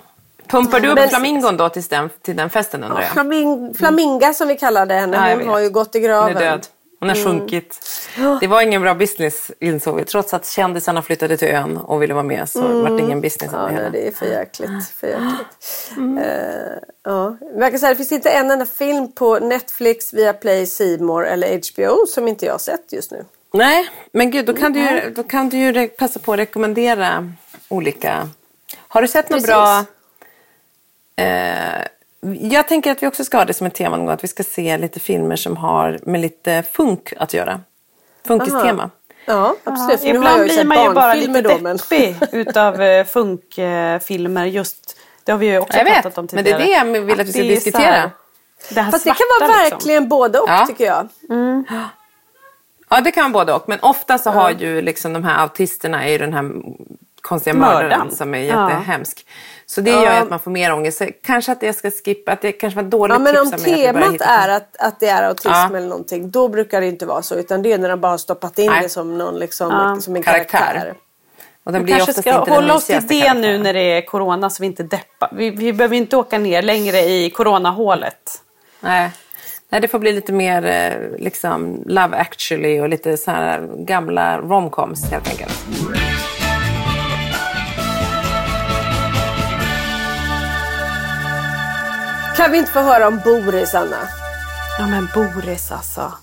Pumpar du upp Men- flamingon då till den, till den festen undrar jag? Flaming, flaminga som vi kallade henne, Ja, hon har ju gått i Hon graven. är död. Hon har sjunkit. Det var ingen bra business insåg vi. Trots att kändisarna flyttade till ön och ville vara med så var det ingen business Ja, nej, det är för jäkligt. För jäkligt. Eh, ja. Men Jag kan säga, det finns inte en enda film på Netflix, Viaplay, More eller HBO som inte jag har sett just nu. Nej, men gud, då kan du ju, då kan du ju passa på att rekommendera olika. Har du sett Precis. bra? Eh, jag tänker att vi också ska ha det som ett tema någon gång, att vi ska se lite filmer som har med lite funk att göra. Funkistema. Ja, absolut. Har Ibland blir man ju bara lite då. Men... deppig utav eh, funkfilmer. Just, det har vi ju också Jag vet, pratat om men det är tidigare. det jag vill att vi ska diskutera. här- Det här Fast det kan vara liksom. verkligen både och Ja. tycker jag. Ja, det kan vara både och. Men ofta så har ju liksom de här autisterna är ju den här konstiga Mördaren. mördaren som är Ja. jättehemsk. Så det gör ju att man får mer ångest. Så kanske att jag ska skippa, att det kanske var dåligt Ja, men tips om temat är att, att det är autism Ja. eller någonting, då brukar det inte vara så. Utan det är när de bara har stoppat in Nej. det som, någon, liksom, som en Karaktär. karaktär. Och den blir kanske ska hålla oss till det karaktären. nu när det är corona så vi inte deppar. Vi, vi behöver inte åka ner längre i coronahålet. Nej. Nej, det får bli lite mer eh, liksom Love actually och lite så här gamla romcoms helt enkelt. Kan vi inte få höra om Boris, Anna? Ja men Boris alltså.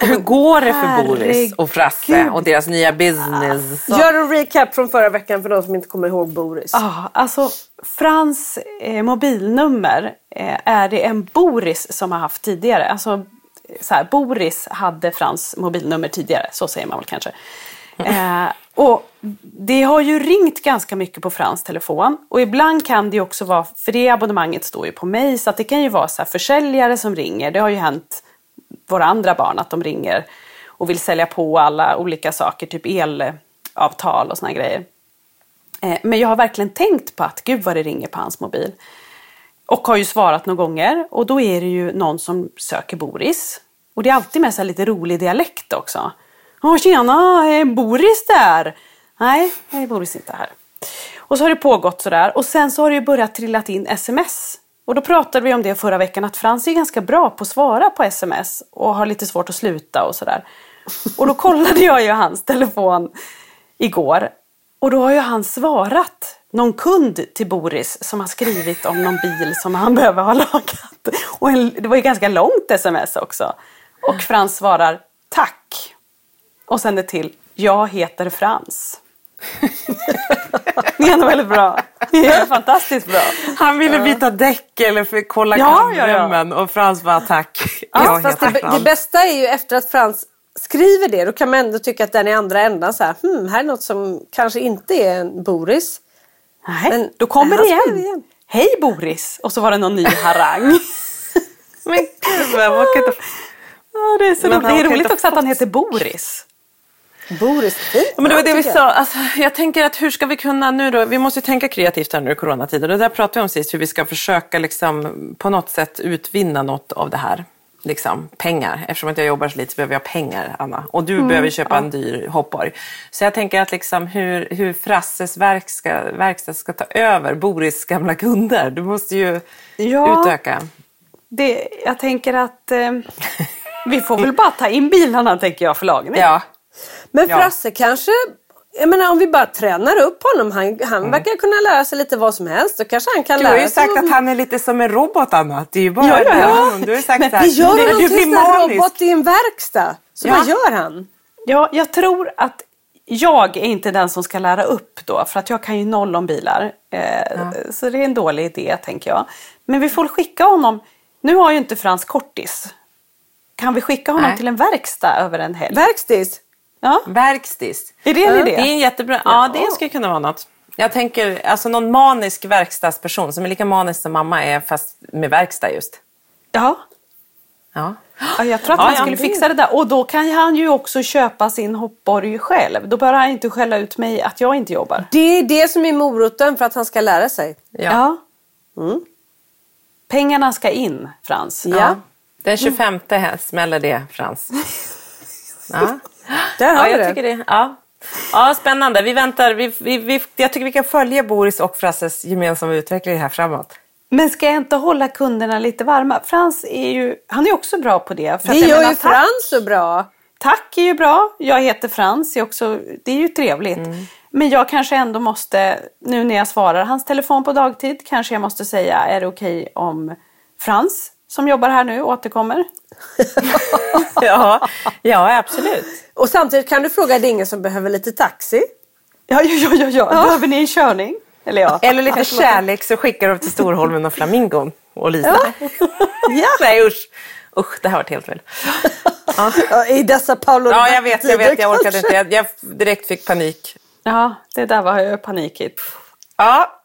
Hur går det för Boris och Frasse Herregud. och deras nya business? Gör en recap från förra veckan för de som inte kommer ihåg Boris. Ja, alltså Frans eh, mobilnummer eh, är det en Boris som har haft tidigare. Alltså, så här, Boris hade Frans mobilnummer tidigare, så säger man väl kanske. Eh, och det har ju ringt ganska mycket på Frans telefon och ibland kan det ju också vara, för det abonnemanget står ju på mig, så att det kan ju vara så här, försäljare som ringer. Det har ju hänt våra andra barn att de ringer och vill sälja på alla olika saker, typ elavtal och såna grejer. Eh, men jag har verkligen tänkt på att gud vad det ringer på hans mobil. Och har ju svarat några gånger och då är det ju någon som söker Boris. Och det är alltid med så här lite rolig dialekt också. Åh tjena, är Boris där? Nej, nej Boris inte här. Och så har det pågått sådär och sen så har det ju börjat trillat in sms. Och då pratade vi om det förra veckan att Frans är ganska bra på att svara på sms och har lite svårt att sluta och sådär. Och då kollade jag ju hans telefon igår och då har ju han svarat någon kund till Boris som har skrivit om någon bil som han behöver ha lagat. Och en, det var ju ganska långt sms också. Och Frans svarar tack. Och sen det till jag heter Frans. det är väldigt bra. Det är fantastiskt bra. Han ville byta däck eller för kolla Ja, ja, ja. kadmiumen och Frans bara tack. Ja, fast det, det bästa är ju efter att Frans skriver det, då kan man ändå tycka att den i andra ändan så här, hmm, här är något som kanske inte är en Boris. Nej, Men- då kommer det igen. igen. Hej Boris! Och så var det någon ny harang. Men gud, vågar inte... Ja, det är, så Men det är kan roligt också att han heter Boris. Boris, fint Men det var det vi sa. Alltså, jag tänker att hur ska vi kunna nu då? Vi måste ju tänka kreativt här nu i coronatider. Det där pratade vi om sist, hur vi ska försöka liksom, på något sätt utvinna något av det här. Liksom, pengar. Eftersom att jag jobbar så lite så behöver jag pengar, Anna. Och du behöver köpa en dyr hoppborg. Så jag tänker att liksom, hur, hur Frasses verkstad, verkstad ska ta över Boris gamla kunder. Du måste ju Ja. utöka. Det, jag tänker att eh, vi får väl bara ta in bilarna tänker jag för lagning. Ja. Men Ja. Frasse kanske, jag menar om vi bara tränar upp honom, han, han verkar kunna lära sig lite vad som helst. Då kanske han kan Mm. Du har ju sagt att han är lite som en robot, Anna. Det är ju bara Ja, ja, ja. Du har sagt Men Vi gör "Nej, honom till en sån här manisk." robot i en verkstad. Så Ja. vad gör han? Ja, jag tror att jag är inte den som ska lära upp då, för att jag kan ju noll om bilar. Eh, Så det är en dålig idé, tänker jag. Men vi får skicka honom. Nu har ju inte Frans kortis. Kan vi skicka honom Nej. till en verkstad över en helg? Verkstis? Ja, Verkstis. är det en idé? Det är en jättebra... Ja, det skulle kunna vara något. Jag tänker alltså någon manisk verkstadsperson som är lika manisk som mamma är fast med verkstad just. Ja. Ja. Ja, jag tror att Ja, han skulle fixa det där. Och då kan han ju också köpa sin hoppborg själv. Då behöver han inte skälla ut mig att jag inte jobbar. Det är det som är moroten för att han ska lära sig. Ja. Pengarna ska in, Frans. Ja. Den 25 här smäller det, Frans. Ja, Där har ja jag det. tycker det. Ja. Ja, spännande. Vi väntar. Vi, vi, vi, jag tycker vi kan följa Boris och Frasses gemensamma utveckling här framåt. Men ska jag inte hålla kunderna lite varma? Frans är ju, han är också bra på det. För Det gör menar, ju tack, Frans så bra. tack är ju bra. Jag heter Frans. Är också, det är ju trevligt. Men jag kanske ändå måste, nu när jag svarar hans telefon på dagtid, kanske jag måste säga, är det okej om Frans som jobbar här nu återkommer? Ja, ja absolut. Och samtidigt kan du fråga, det är ingen som behöver lite taxi? Ja, ja, ja, ja, ja. Behöver ni en körning? Eller ja. Eller lite kärlek så skickar de till Storholmen och Flamingon och Lisa. Ja. Nej usch. Usch, det här var helt fel. Ja, I dessa Paolo Ja, jag vet, jag vet. Jag orkade inte. Jag, jag direkt fick panik. Ja, det där var ju panikigt. Ja,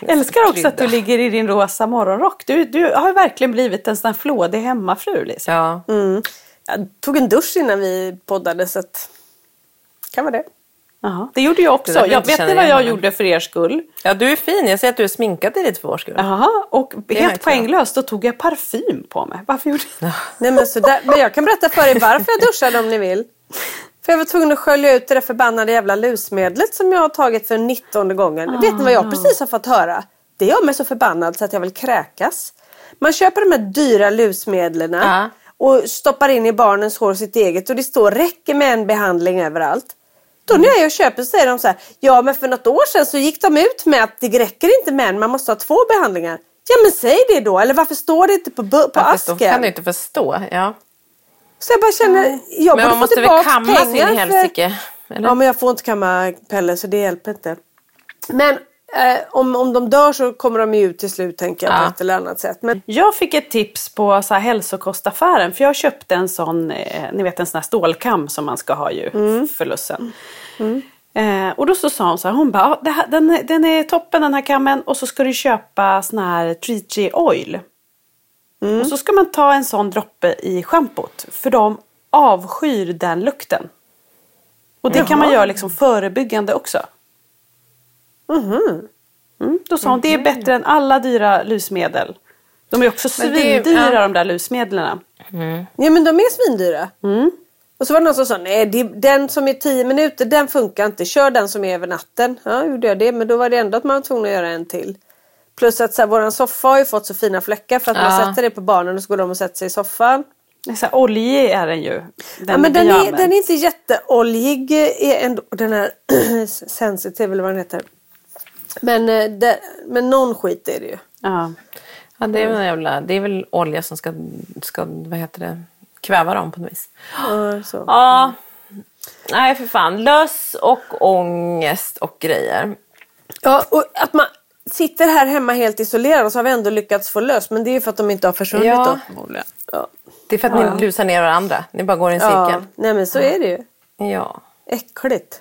Jag älskar också att du ligger i din rosa morgonrock. Du, du har ju verkligen blivit en sån här flådig hemmafru. Liksom. ja. Jag tog en dusch innan vi poddade så att... Kan vara det. Jaha, det gjorde jag också. Jag vet ni vad jag gjorde för er skull? ja, du är fin. Jag ser att du är sminkat dig lite för vår skull. Jaha, och helt poänglöst då tog jag parfym på mig. Varför gjorde jag Nej, men, så där, men jag kan berätta för er varför jag duschade om ni vill. För jag var tvungen att skölja ut det där förbannade jävla lusmedlet som jag har tagit för 19 gången. Vet ni vad jag precis har fått höra? Det gör mig så förbannad så att jag vill kräkas. Man köper de här dyra lusmedlen Ja. och stoppar in i barnens hår sitt eget och det står räcker med en behandling överallt. Då när jag är och köper så säger de så här, ja men för något år sedan så gick de ut med att det räcker inte med en, man måste ha två behandlingar. Ja men säg det då, eller varför står det inte på, på Varför asken? kan du inte förstå. Ja. Så jag bara känner, jag Men borde man få måste väl tillbaka kamma sin pengar helsike? Eller? Ja men jag får inte kamma Pelle så det hjälper inte. Men eh, om, om de dör så kommer de ju ut till slut tänker jag Ja. på ett eller annat sätt. Men Jag fick ett tips på så här hälsokostaffären för jag köpte en sån, eh, ni vet en sån här stålkam som man ska ha ju för lussen. Eh, och då så sa hon så här, hon bara, "Ja, det här, den, är- den är toppen den här kammen och så ska du köpa sån här tree tree oil. Och så ska man ta en sån droppe i schampot för de avskyr den lukten. Och det kan man göra liksom förebyggande också. Mm, då sa hon, det är bättre än alla dyra lusmedel. De är också Men det- svindyra ja. de där lusmedlen. Ja men de är svindyra. Och så var det någon som sa nej det, den som är 10 minuter den funkar inte. Kör den som är över natten. Ja gjorde jag det men då var det ändå att man var tvungen att göra en till. Plus att så här, våran soffa har ju fått så fina fläckar för att man Ja. sätter det på barnen och så går de och sätter sig i soffan. Så här, oljig är den ju. Den ja, men den, är, använt. den är inte jätteoljig. Är ändå, den är sensitiv eller vad den heter. Men, eh, det, men någon skit är det ju. Ja. Ja, det, är väl jävla, det är väl olja som ska, ska vad heter det, kväva dem på något vis. Ja, så. Ja. Nej för fan. Löss och ångest och grejer. Ja, och att man sitter här hemma helt isolerad så har vi ändå lyckats få lös. Men det är ju för att de inte har försvunnit Ja. då förmodligen. Ja. Det är för att ni lusar ner varandra. Ni bara går i en ja. cirkel. Nej men så är det ju. Ja. Äckligt.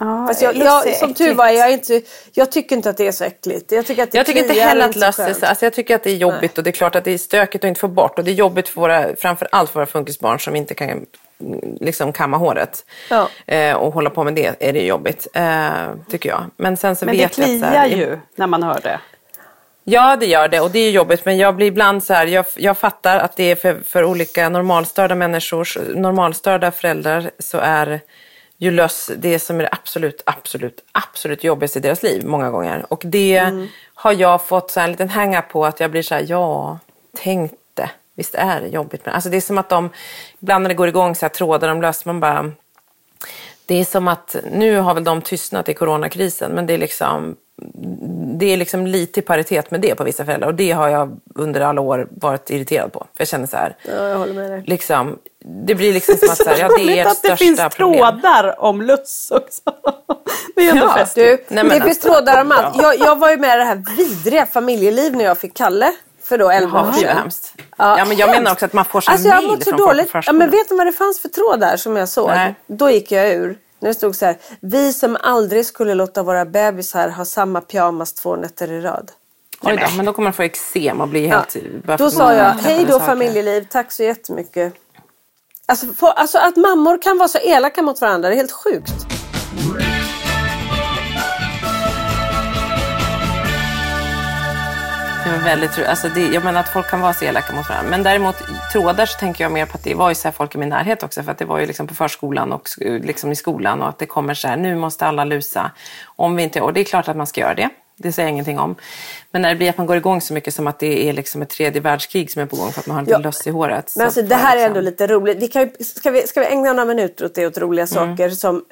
Ja, Fast jag, jag, som tur var, jag, inte, jag tycker inte att det är så äckligt. Jag tycker, att det Jag tycker inte heller och att löss är så. Alltså jag tycker att det är jobbigt och det är klart att det är stökigt att inte få bort. Och det är jobbigt för våra, framförallt för våra funkisbarn som inte kan liksom kamma håret. Ja. Eh, och hålla på med det är det jobbigt, eh, tycker jag. Men sen så Men det vet så kliar här, ju när man hör det. Ja, det gör det och det är jobbigt. Men jag blir ibland så här, jag, jag fattar att det är för, för olika normalstörda människors, normalstörda föräldrar så är ju löss det som är det absolut, absolut, absolut jobbigaste i deras liv många gånger. Och det har jag fått så här en liten hänga på att jag blir så här, ja, tänk det. Visst är det jobbigt. Men alltså det är som att de, ibland när det går igång så här trådar om löss, man bara, det är som att nu har väl de tystnat i coronakrisen men det är liksom det är liksom lite i paritet med det på vissa föräldrar och det har jag under alla år varit irriterad på. För jag känner så här, Ja, jag håller med dig. liksom, det blir liksom som att så här, ja, det är ert att det största finns problem. trådar om luss också. Det är ändå Ja, festligt. Du, Nej, men det finns alltså, trådar om allt. Jag, jag var ju med i det här vidriga familjeliv när jag fick Kalle. För då 11 Jaha, år fy vad sedan. hemskt. Ja, men jag menar också att man får så Alltså jag så från folk på dåligt. Ja, förskolan. men vet du vad det fanns för tråd där som jag såg? Nej. Då gick jag ur. När det stod så här. Vi som aldrig skulle låta våra bebisar ha samma pyjamas två nätter i rad. Oj då, men då kommer man få eksem och bli Ja. helt... Då för sa jag, hej då saker. familjeliv, tack så jättemycket. Alltså, få, alltså att mammor kan vara så elaka mot varandra, det är helt sjukt. Det var väldigt alltså det, Jag menar att folk kan vara så elaka mot varandra. Men däremot trådar så tänker jag mer på att det var ju så folk i min närhet också. För att det var ju liksom på förskolan och liksom i skolan. Och att det kommer så här, nu måste alla lusa. Om vi inte, och det är klart att man ska göra det. Det säger jag ingenting om. Men när det blir att man går igång så mycket som att det är liksom ett tredje världskrig som är på gång för att man har en Ja. löss i håret. Men alltså, Så det här är liksom- ändå lite roligt. Vi kan, ska, vi, ska vi ägna några minuter åt det, åt roliga Mm. saker som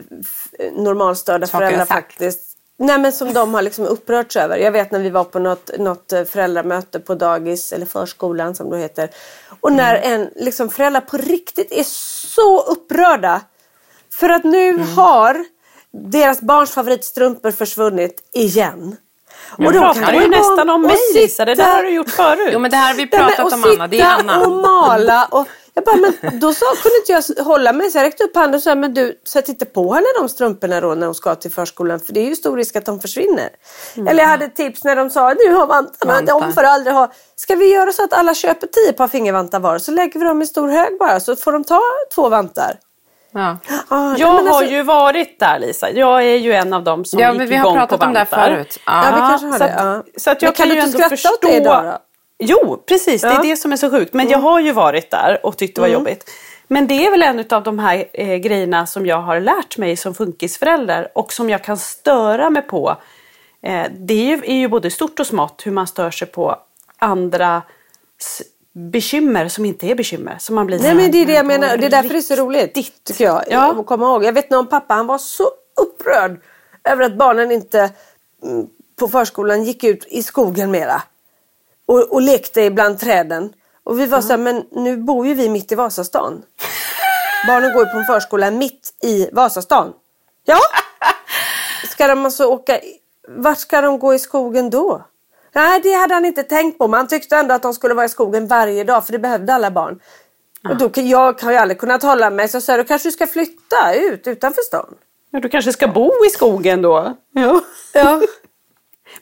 normalstörda Saker föräldrar faktiskt Nej men som de har liksom upprörts över. Jag vet när vi var på något, något eh, föräldramöte på dagis eller förskolan som det heter. Och när Mm. en liksom föräldrar på riktigt är så upprörda. För att nu Mm. har deras barns favoritstrumpor försvunnit igen. Nu de pratar kan du gå ju nästan om och mig Lisa, det där har du gjort förut. Jo men det här har vi Nej, men, pratat och om Anna, det är Anna. och mala. Och jag bara, men då sa, kunde inte jag hålla mig så jag räckte upp handen och sa, men du sätt inte på henne de strumporna då när hon ska till förskolan för det är ju stor risk att de försvinner. Eller jag hade ett tips när de sa, nu har vantarna, Vantar. de får aldrig ha. Ska vi göra så att alla köper tio par fingervantar var så lägger vi dem i en stor hög bara så får de ta två vantar. Ja. Ah, Jag men har alltså- ju varit där Lisa. Jag är ju en av dem som Ja, gick men vi har igång pratat på om det här vantar. förut. Ja. Ja, vi kanske har så det. att, Ja. så att jag Men kan kan, du ju inte ändå skratta åt förstå... det idag då? Jo, precis. Det Ja. Mm. är det som är så sjukt. Men jag har ju varit där och tyckt det var jobbigt. Men det är väl en av de här eh, grejerna som jag har lärt mig som funkisförälder och som jag kan störa mig på. Eh, det är ju, är ju både stort och smått hur man stör sig på andra bekymmer som inte är bekymmer. Som man blir Nej men det är det jag "Men menar. Det är därför det är så roligt. riktigt." Tycker jag. Ja. Att komma ihåg. Jag vet någon pappa han var så upprörd över att barnen inte mm, på förskolan gick ut i skogen mera. Och, och lekte bland träden. Och vi var så här, men nu bor ju vi mitt i Vasastan. Barnen går ju på en förskola mitt i Vasastan. Ja, ska de alltså åka... Vart ska de gå i skogen då? Nej, det hade han inte tänkt på. Men han tyckte ändå att de skulle vara i skogen varje dag för det behövde alla barn. Och då, kan- jag har ju aldrig kunnat hålla mig så jag sa, då kanske du ska flytta ut utanför stan. Ja, du kanske ska bo i skogen då? Ja. Ja.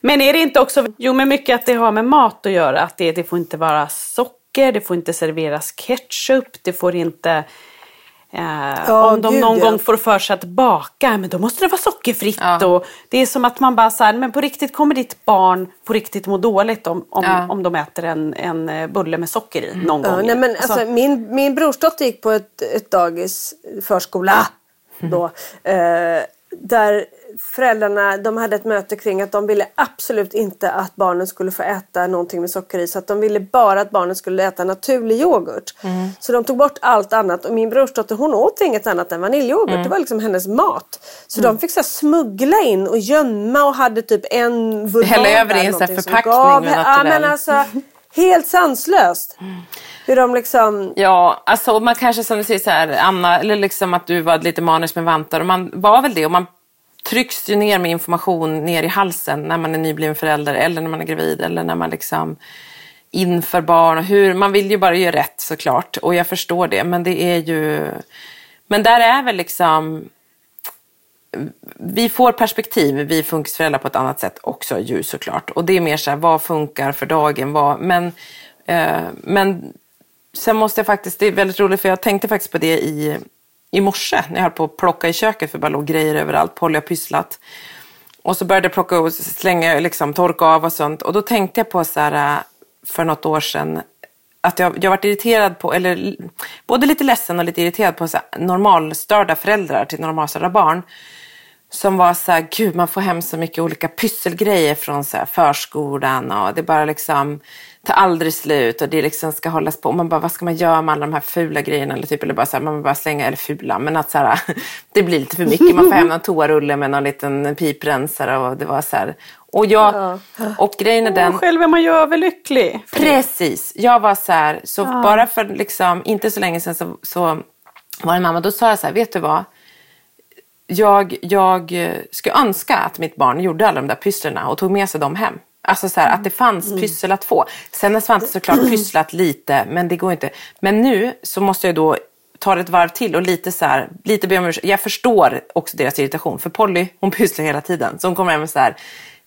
Men är det inte också, jo men mycket att det har med mat att göra. Att det, det får inte vara socker, det får inte serveras ketchup, det får inte... Eh, Ja, om de gud, någon ja. gång får för sig att baka, men då måste det vara sockerfritt. Ja. Och det är som att man bara säger, men på riktigt kommer ditt barn på riktigt må dåligt om, om, Ja. om de äter en, en eh, bulle med socker i någon Ja, gång. nej, men alltså, min, min brorsdotter gick på ett, ett dagis, förskola då. Eh, där föräldrarna de hade ett möte kring att de ville absolut inte att barnen skulle få äta någonting med socker i. Så att de ville bara att barnen skulle äta naturlig yoghurt. Så de tog bort allt annat och min brorsdotter hon åt inget annat än vaniljyoghurt. Det var liksom hennes mat. Så de fick så smuggla in och gömma och hade typ en Hälla över i en förpackning gav- Ja men alltså helt sanslöst. Hur de liksom Ja, alltså man kanske som du säger så här, Anna, eller liksom att du var lite manisk med vantar. Och man var väl det och man trycks ju ner med information ner i halsen när man är nybliven förälder eller när man är gravid eller när man liksom inför barn. Och hur, man vill ju bara göra rätt såklart. Och jag förstår det men det är ju, men där är väl liksom vi får perspektiv, vi funkisföräldrar på ett annat sätt också ju såklart. Och det är mer så här, vad funkar för dagen? Vad, men, eh, men sen måste jag faktiskt, det är väldigt roligt för jag tänkte faktiskt på det i, i morse när jag höll på att plocka i köket för det bara låg grejer överallt. Polly har pysslat. Och så började jag plocka och slänga, liksom torka av och sånt. Och då tänkte jag på så här, eh, för något år sedan, att jag, jag varit irriterad på, eller både lite ledsen och lite irriterad på så här, normalstörda föräldrar till normalstörda barn. Som var så här, gud man får hem så mycket olika pysselgrejer från så förskolan och det bara liksom tar aldrig slut och det liksom ska hållas på. Och man bara, vad ska man göra med alla de här fula grejerna? Eller, typ, eller bara så här, man bara slänga, eller fula, men att så här, det blir lite för mycket. Man får hem någon toarulle med någon liten piprensare och det var så här. Och jag, och grejen är den. Och själv är man ju överlycklig. Precis. Jag var så här, så bara för liksom, inte så länge sedan så, så var en mamma, då sa jag så här, vet du vad? Jag, jag eh, skulle önska att mitt barn gjorde alla de där pysslerna och tog med sig dem hem. Alltså så här, att det fanns pyssel att få. Sen har Svante såklart pysslat lite, men det går inte. Men nu så måste jag då ta ett varv till och lite så här, lite be om ursäkt. Jag förstår också deras irritation, för Polly hon pysslar hela tiden. Så hon kommer hem med så här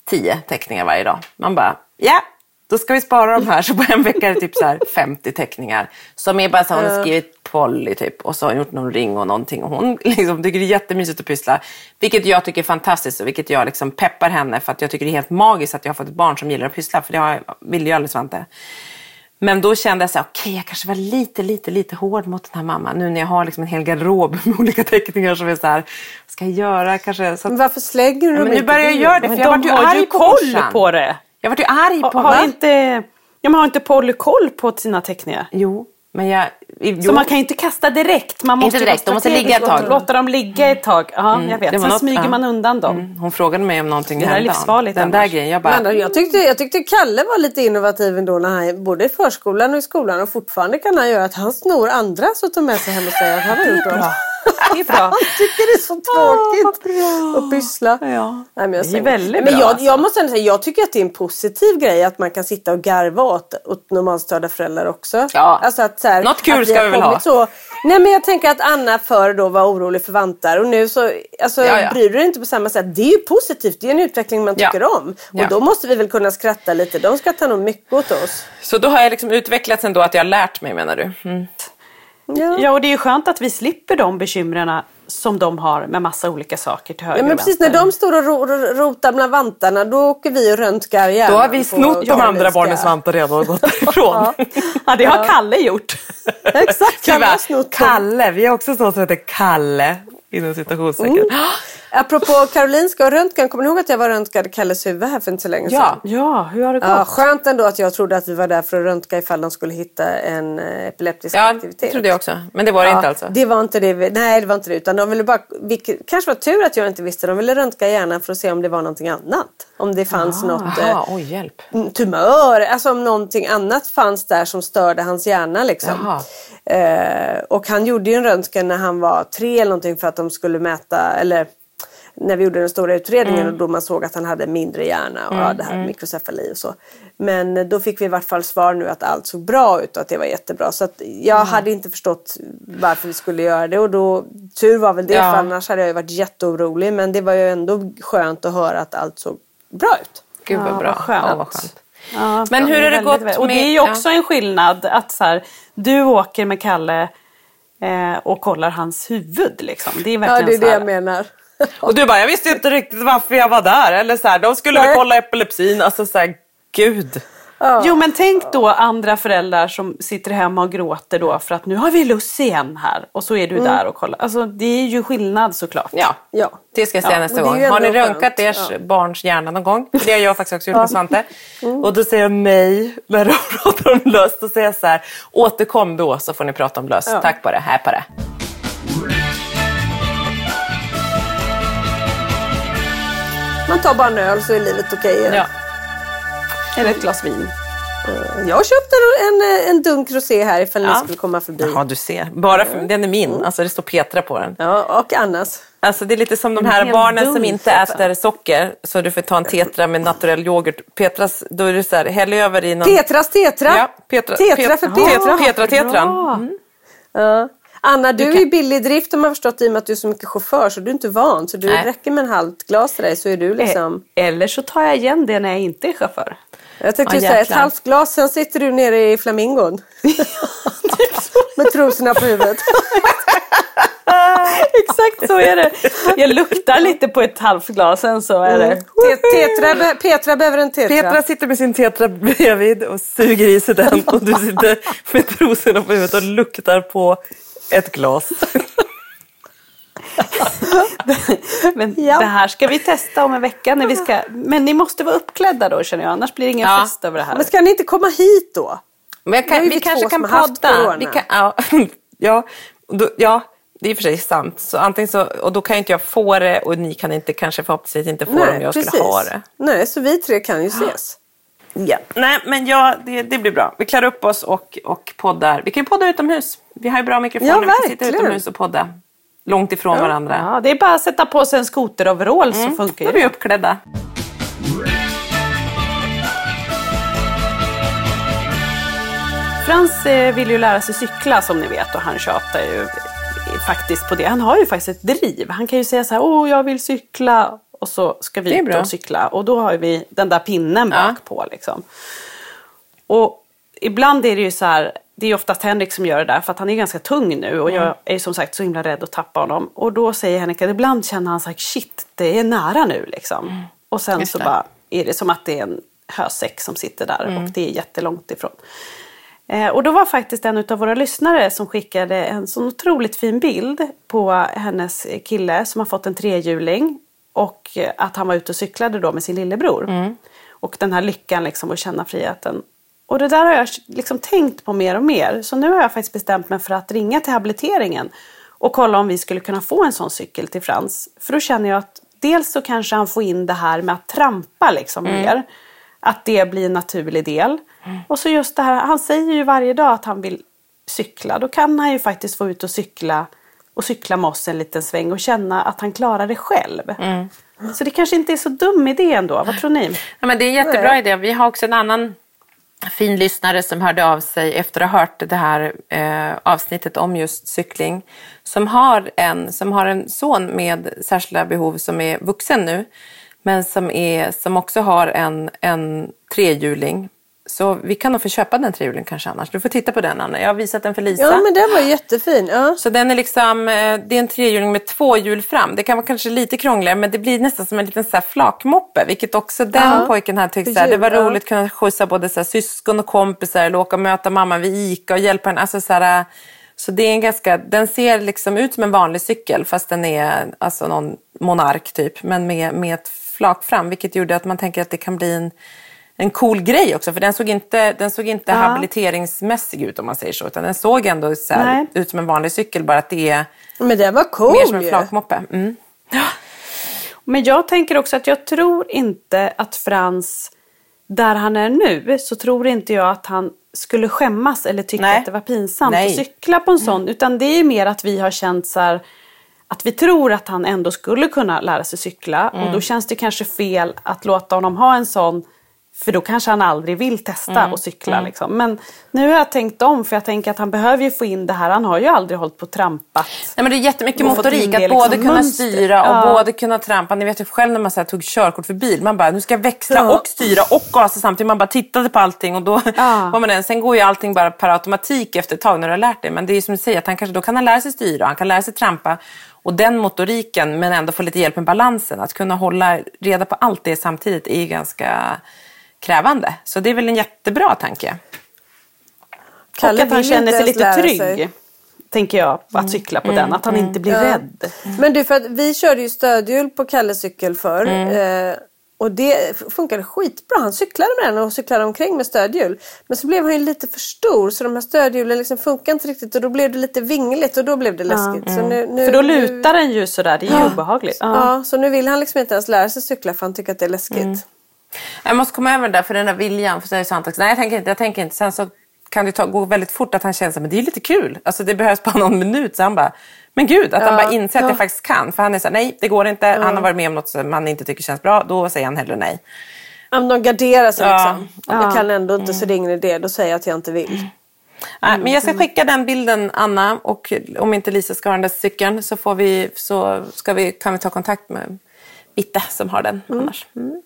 tio teckningar varje dag. Man bara, ja, då ska vi spara de här. Så på en vecka är det typ så här 50 teckningar. Som är bara så hon har skrivit Polly typ. Och så har hon gjort någon ring och någonting. Och hon liksom tycker det är jättemysigt att pyssla. Vilket jag tycker är fantastiskt och vilket jag liksom peppar henne. För att jag tycker det är helt magiskt att jag har fått ett barn som gillar att pyssla. För det har, vill ju aldrig Svante. Men då kände jag så här, okej jag kanske var lite, lite, lite hård mot den här mamman. Nu när jag har liksom en hel garderob med olika teckningar som är så här, vad ska jag göra kanske? Så att, varför slänger du Ja, dem men nu inte börjar jag göra det, för jag vart de ju har arg ju på koll på det. Jag vart ju arg på Har, har inte, ja, men har inte Polly koll på sina teckningar? Jo, men jag... Jo. Så man kan ju inte kasta direkt. Man måste Inte direkt, de måste ligga ett tag. Låta dem ligga ett tag. Ja, jag det vet. Sen något- smyger ja. man undan dem. Mm, Hon frågade mig om någonting Det är livsfarligt Den där grejen, jag bara... Men jag, tyckte, jag tyckte Kalle var lite innovativ ändå när han, både i förskolan och i skolan och fortfarande kan han göra att han snor andras och tar med sig hem och säger att han har gjort dem. Det är bra. Han tycker det är så tråkigt att pyssla. Ja. Nej, men jag Det är säger- väldigt men bra, jag, alltså. jag måste ändå säga, jag tycker att det är en positiv grej att man kan sitta och garva åt, åt normalstörda föräldrar också. Ja. Alltså att, så här, Något kul att ska har vi väl kommit ha. Så, nej men jag tänker att Anna förr då var orolig för vantar och nu så alltså, Ja, ja. bryr du dig inte på samma sätt. Det är ju positivt, det är en utveckling man Ja. tycker om. Och Ja. då måste vi väl kunna skratta lite. De skrattar nog mycket åt oss. Så då har jag liksom utvecklats ändå att jag har lärt mig menar du? Mm. Ja. Ja, och det är ju skönt att vi slipper de bekymren som de har med massa olika saker till höger Ja, men och precis när vänster. de står och ro, ro, rotar bland vantarna då åker vi och röntgar hjärnan. Då har vi snott de andra barnens vantar redan och gått därifrån. Ja, det har Kalle gjort. Exakt, Kalle har snott. Kalle, vi har också sånt som heter Kalle. Inom citationstecken. Apropå Karolinska och röntgen, kommer ni ihåg att jag var röntgade Kalles huvud här för inte så länge sedan? Ja. Ja, hur har det gått? Ja, skönt ändå att jag trodde att vi var där för att röntga ifall de skulle hitta en eh, epileptisk Ja, aktivitet. det trodde jag också. Men det var det Ja, inte alltså. Det var inte det. Nej, det var inte det. Utan de ville bara, vilket, kanske var tur att jag inte visste. De ville röntga hjärnan för att se om det var någonting annat. Om det fanns något Jaha, eh, oj hjälp. mm, tumör. Alltså om någonting annat fanns där som störde hans hjärna. Liksom. Eh, och han gjorde ju en röntgen när han var tre eller någonting för att de skulle mäta, eller när vi gjorde den stora utredningen Mm. och då man såg att han hade mindre hjärna och ja, det här mikrocefali och så. Men då fick vi i vart fall svar nu att allt såg bra ut och att det var jättebra. Så att jag hade inte förstått varför vi skulle göra det och då, tur var väl det Ja. för annars hade jag ju varit jätteorolig. Men det var ju ändå skönt att höra att allt såg bra ut. Gud vad Ja, bra. vad skönt. Ja, vad skönt. Ja, Men hur har det gått. Och det är ju också en skillnad att så här, du åker med Kalle eh, och kollar hans huvud. Liksom. Det är Ja, verkligen det är det här, jag menar. Och du bara, jag visste inte riktigt varför jag var där. Eller så här, de skulle väl kolla epilepsin. Alltså så här, gud. Jo men tänk då andra föräldrar som sitter hemma och gråter då för att nu har vi Lucy igen här och så är du där och kollar. Alltså det är ju skillnad såklart. Ja, Ja. det ska jag säga nästa det är gång. Har ni röntgat skönt. ers Ja. barns hjärna någon gång? Det har jag faktiskt också gjort med Svante. Och då säger jag nej när de pratar om löst. Då säger jag så här, återkom då så får ni prata om löst. Tack på det, här på det. Man tar bara en öl så är livet okej. igen. Ja. Eller ett glas vin. Jag köpte en, en, en dunk rosé här ifall ni Ja. skulle komma förbi. Jaha, du ser. Bara för, den är min. Alltså det står Petra på den. Ja, och Annas. Alltså det är lite som de här barnen dunk, som inte äter socker. Så du får ta en tetra med naturell yoghurt. Petras, då är det så här, häll över i någon... Petras tetra. Ja, Petra, tetra för Pet- Petra. Petra-tetran. Bra. Mm. Ja. Anna, du, är ju billig i drift om man har förstått i och med att du är så mycket chaufför så du är inte van. Så du Nej. räcker med en halvt glas till dig så är du liksom... Eh, Eller så tar jag igen det när jag inte är chaufför. Jag tänkte Ja, ju säga ett halvt glas, sen sitter du nere i flamingon. med trosorna på huvudet. Exakt så är det. Jag luktar lite på ett halvt glas sen så är det. Te- Tetra, Petra behöver en tetra. Petra sitter med sin tetra bredvid och suger i sig den och du sitter med trosorna på huvudet och luktar på ett glas. Men Ja. det här ska vi testa om en vecka. När vi ska... Men ni måste vara uppklädda då känner jag. Annars blir det ingen Ja. fest över det här. Men ska ni inte komma hit då? Men kan, vi, vi kanske kan podda. Vi kan, ja, ja, då, ja, det är i och för sig sant. Så antingen så, och då kan ju inte jag få det och ni kan inte, kanske förhoppningsvis inte få det om jag skulle ha det. Nej, så vi tre kan ju ses. Ja. Nej, men ja, det, det blir bra. Vi klär upp oss och, och poddar. Vi kan ju podda utomhus. Vi har ju bra mikrofoner. Ja, vi kan sitta utomhus och podda. Långt ifrån varandra. Ja, det är bara att sätta på sig en skoteroverall så Mm, funkar Då är vi det. uppklädda. Frans eh, vill ju lära sig cykla som ni vet och han tjatar ju faktiskt på det. Han har ju faktiskt ett driv. Han kan ju säga så här, åh jag vill cykla och så ska vi ut och cykla och då har vi den där pinnen Ja. bak på liksom. Och ibland är det ju så här, det är oftast Henrik som gör det där för att han är ganska tung nu och Mm. jag är som sagt så himla rädd att tappa honom. Och då säger Henrik att ibland känner han så här, shit det är nära nu liksom. Och sen Mm. Just så det. bara är det som att det är en hösäck som sitter där Mm. och det är jättelångt ifrån. Eh, och då var faktiskt en av våra lyssnare som skickade en så otroligt fin bild på hennes kille som har fått en trehjuling. Och att han var ute och cyklade då med sin lillebror. Och den här lyckan liksom att känna friheten. Och det där har jag liksom tänkt på mer och mer. Så nu har jag faktiskt bestämt mig för att ringa till habiliteringen. Och kolla om vi skulle kunna få en sån cykel till Frans. För då känner jag att dels så kanske han får in det här med att trampa liksom mer. Att det blir en naturlig del. Och så just det här, han säger ju varje dag att han vill cykla. Då kan han ju faktiskt få ut och cykla och cykla med oss en liten sväng och känna att han klarar det själv. Så det kanske inte är så dum idé ändå. Vad tror ni? Ja, men det är en jättebra idé. Vi har också en annan fin lyssnare som hörde av sig efter att ha hört det här eh, avsnittet om just cykling. Som har, en, som har en son med särskilda behov som är vuxen nu. Men som, är, som också har en, en trehjuling. Så vi kan nog få köpa den trehjulingen kanske annars. Du får titta på den Anna. Jag har visat den för Lisa. Ja, men den var jättefin. Ja. Så den är liksom, eh, det är en trehjuling med två hjul fram. Det kan vara kanske lite krångligare men det blir nästan som en liten så här flakmoppe. Vilket också den Ja. pojken här tyckte så här, det var roligt att kunna skjutsa både så här, syskon och kompisar eller åka och möta mamma vid Ica och hjälpa henne. Alltså så här, Så det är en ganska, den ser liksom ut som en vanlig cykel fast den är alltså någon monark typ. Men med, med ett flak fram vilket gjorde att man tänker att det kan bli en, en cool grej också. För den såg inte, den såg inte Ja. habiliteringsmässig ut om man säger så. Utan den såg ändå så här, ut som en vanlig cykel bara att det är Men den var cool mer som en flakmoppe. Mm. Men jag tänker också att jag tror inte att Frans, där han är nu, så tror inte jag att han skulle skämmas eller tycka Nej. att det var pinsamt Nej. att cykla på en sån. Utan det är mer att vi har känt så här, att vi tror att han ändå skulle kunna lära sig cykla. Och då känns det kanske fel att låta honom ha en sån för då kanske han aldrig vill testa att cykla. Liksom. Men nu har jag tänkt om för jag tänker att han behöver ju få in det här. Han har ju aldrig hållit på och trampat. Nej, men det är jättemycket Och motorik. Att liksom både kunna mönster. styra och Ja. både kunna trampa. Ni vet ju själv när man så här, tog körkort för bil. Man bara, nu ska jag växla Ja. och styra och gasa samtidigt. Man bara tittade på allting och då Ja. var man den. Sen går ju allting bara per automatik efter ett tag när du har lärt dig. Men det är som du säger, att han kanske, då kan han lära sig styra, han kan lära sig trampa. Och den motoriken, men ändå få lite hjälp med balansen. Att kunna hålla reda på allt det samtidigt är ju ganska krävande. Så det är väl en jättebra tanke. Kalle och att han känner sig lite trygg. sig. Tänker jag, att cykla på den. Att han inte blir rädd. Men du, för att vi körde ju stödhjul på Kalles cykel förr. Mm. Eh, och det funkade skitbra. Han cyklade med den och cyklade omkring med stödhjul. Men så blev han ju lite för stor så de här stödhjulen liksom funkar inte riktigt och då blev det lite vingligt och då blev det läskigt. Så nu, nu, För då nu- lutar den ju sådär, det är ju obehagligt. Ja. Ja, så nu vill han liksom inte ens lära sig cykla för han tycker att det är läskigt. Mm. Jag måste komma över det där för den där viljan. För så är sant också. Nej, jag tänker inte. Jag tänker inte. Sen så kan det ta, gå väldigt fort att han känner men det är lite kul. Alltså det behövs bara någon minut. Så han bara, men gud, att han bara inser att jag faktiskt kan. För han är så här, nej det går inte. Han har varit med om något som han inte tycker känns bra. Då säger han hellre nej. Ja, men de garderar sig Ja. Mm. liksom. Jag kan ändå inte så det är ingen idé. Då säger jag att jag inte vill. Nej, men jag ska skicka den bilden Anna och om inte Lisa ska ha den där cykeln så, får vi, så ska vi, kan vi ta kontakt med Bitte som har den annars. Mm.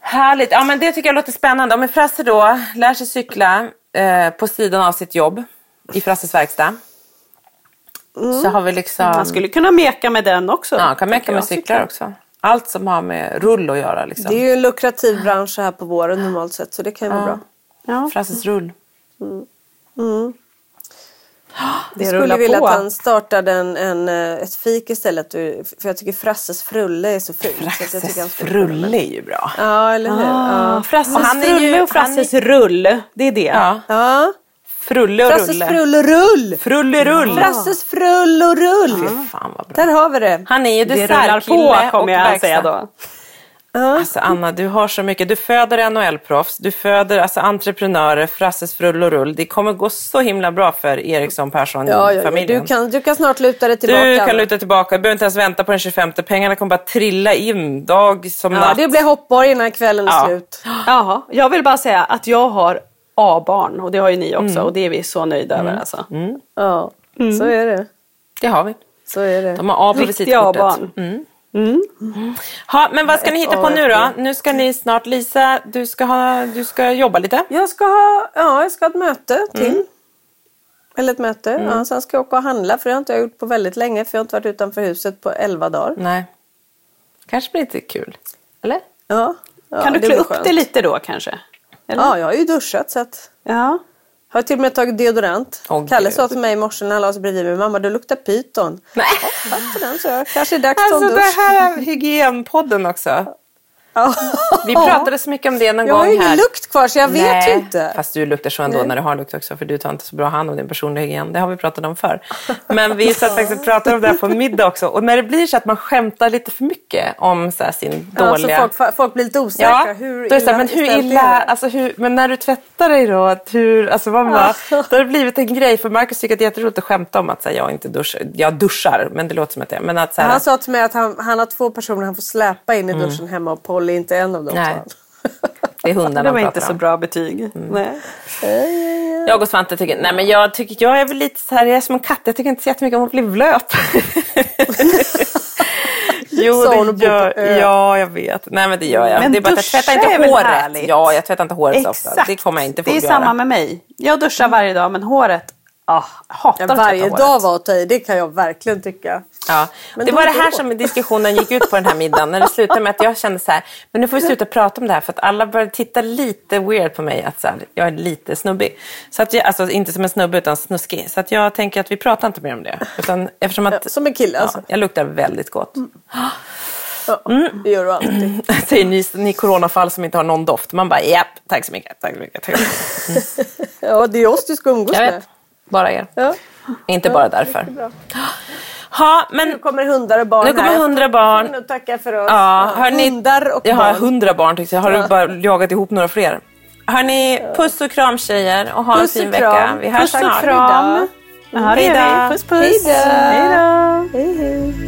Härligt, ja men det tycker jag låter spännande. Om en Frasse då lär sig cykla eh, på sidan av sitt jobb i Frasses verkstad. Så har vi liksom... Man skulle kunna meka med den också. ja, kan meka med cyklar också. Allt som har med rull att göra liksom. Det är ju en lukrativ bransch här på våren normalt sett så det kan ju vara bra. Ja, Frasses rull. Det Jag skulle vilja på. att han startade en, en, eh, ett fik istället. För jag tycker Frasses frulle är så fint. så att jag Frasses frulle är ju bra. Ja, eller hur? Ah, Ja. Frasses Och han är frulle ju- och Frasses rull. Det är det. Ja. ja. Frulle och Frasses rulle. frull och rull! Frulle rull. Frasses frull och rull! Fy fan vad bra. Där har vi det. Han är ju dessertkille på och kommer jag säga då. Alltså Anna, du har så mycket. Du föder NHL-proffs, du föder alltså, entreprenörer, Frasses frull och rull. Det kommer gå så himla bra för Eriksson Ja, ja, ja. Persson-familjen. Du, kan, du kan snart luta dig tillbaka. Du kan luta tillbaka, du behöver inte ens vänta på den 25. Pengarna kommer bara trilla in dag som Ja, natt. det blir hoppborg innan kvällen är Ja. slut. Jaha, jag vill bara säga att jag har A-barn och det har ju ni också Mm. och det är vi så nöjda över alltså. Ja, så är det. Det har vi. Så är det. De har A på Riktiga visitkortet. A-barn. Ha, men vad ska ni hitta på nu då? Nu ska ni snart, Lisa, du ska, ha, du ska jobba lite. Jag ska ha, ja, jag ska ha ett möte till. Mm. Eller ett möte. Ja, sen ska jag åka och handla för det har inte jag gjort på väldigt länge för jag har inte varit utanför huset på 11 dagar. Nej. Kanske blir lite kul. Eller? Ja, ja, Kan du klä upp skönt. det lite då kanske? Eller? Ja, jag har ju duschat så att Ja. Har till och med tagit deodorant. Åh, Kalle sa till mig i morse när han la sig bredvid mig, mamma du luktar pyton. Nej. För den, så. Kanske är dags Alltså det här är hygienpodden också. Vi pratade så mycket om det någon Jag gång har ju ingen här. lukt kvar så jag vet Nej, ju inte. Fast du luktar så ändå när du har lukt också för du tar inte så bra hand om din personliga hygien. Det har vi pratat om förr. Men vi satt faktiskt och pratade om det här på middag också. Och när det blir så att man skämtar lite för mycket om så här sin Ja, så dåliga... folk, folk blir lite osäkra. Ja, hur då är det här, men hur illa, det? alltså hur, men när du tvättar dig då, hur, alltså man bara, då har det blivit en grej för Marcus tycker att det är jätteroligt att skämta om att så här, jag inte duschar, jag duschar, men det låter som att det är, men att så här, Han sa till mig att han, han har två personer han får släpa in i duschen hemma och Polly är inte en av dem. Nej. det är hundarna Det var inte så bra betyg. Nej. Jag och Svante tycker, nej men jag tycker, jag är väl lite så här, jag är som en katt, jag tycker inte så jättemycket om att bli blöt. jo, det gör, ja jag vet. Nej men det gör jag. Men det är bara att jag tvättar är inte väl håret. härligt? Ja, jag tvättar inte håret så ofta. Exakt. Det kommer jag inte få det är göra. samma med mig. Jag duschar varje dag men håret Ah, hatar Ja, varje dag var att ta i, det kan jag verkligen tycka. Ja, Men det var det här då. som diskussionen gick ut på den här middagen. När det slutade med att jag kände så här, men nu får vi sluta prata om det här för att alla började titta lite weird på mig. Att så här, jag är lite snubbig. Så att jag, alltså inte som en snubbe utan snuskig. Så att jag tänker att vi pratar inte mer om det. Utan eftersom att, Ja, som en kille alltså. ja, jag luktar väldigt gott. Ja, Det gör du alltid. Säger ni, ni coronafall som inte har någon doft. Man bara, japp, tack så mycket. Tack så mycket. Tack så mycket. Ja, det är oss du ska umgås med. Bara er. Ja. Inte bara därför. Ja, men Nu kommer hundar och barn Nu kommer hundra barn. Nog tacka för oss. Ja, hörni, hundar och jag har barn. hundra barn tyckte jag. Har du bara jagat ihop några fler? Hörni, puss och kram tjejer och ha Puss en fin vecka. Vi hörs Puss och snart. kram. Ja, det gör vi. Puss puss. Hej då. Hej då. Hej, hej.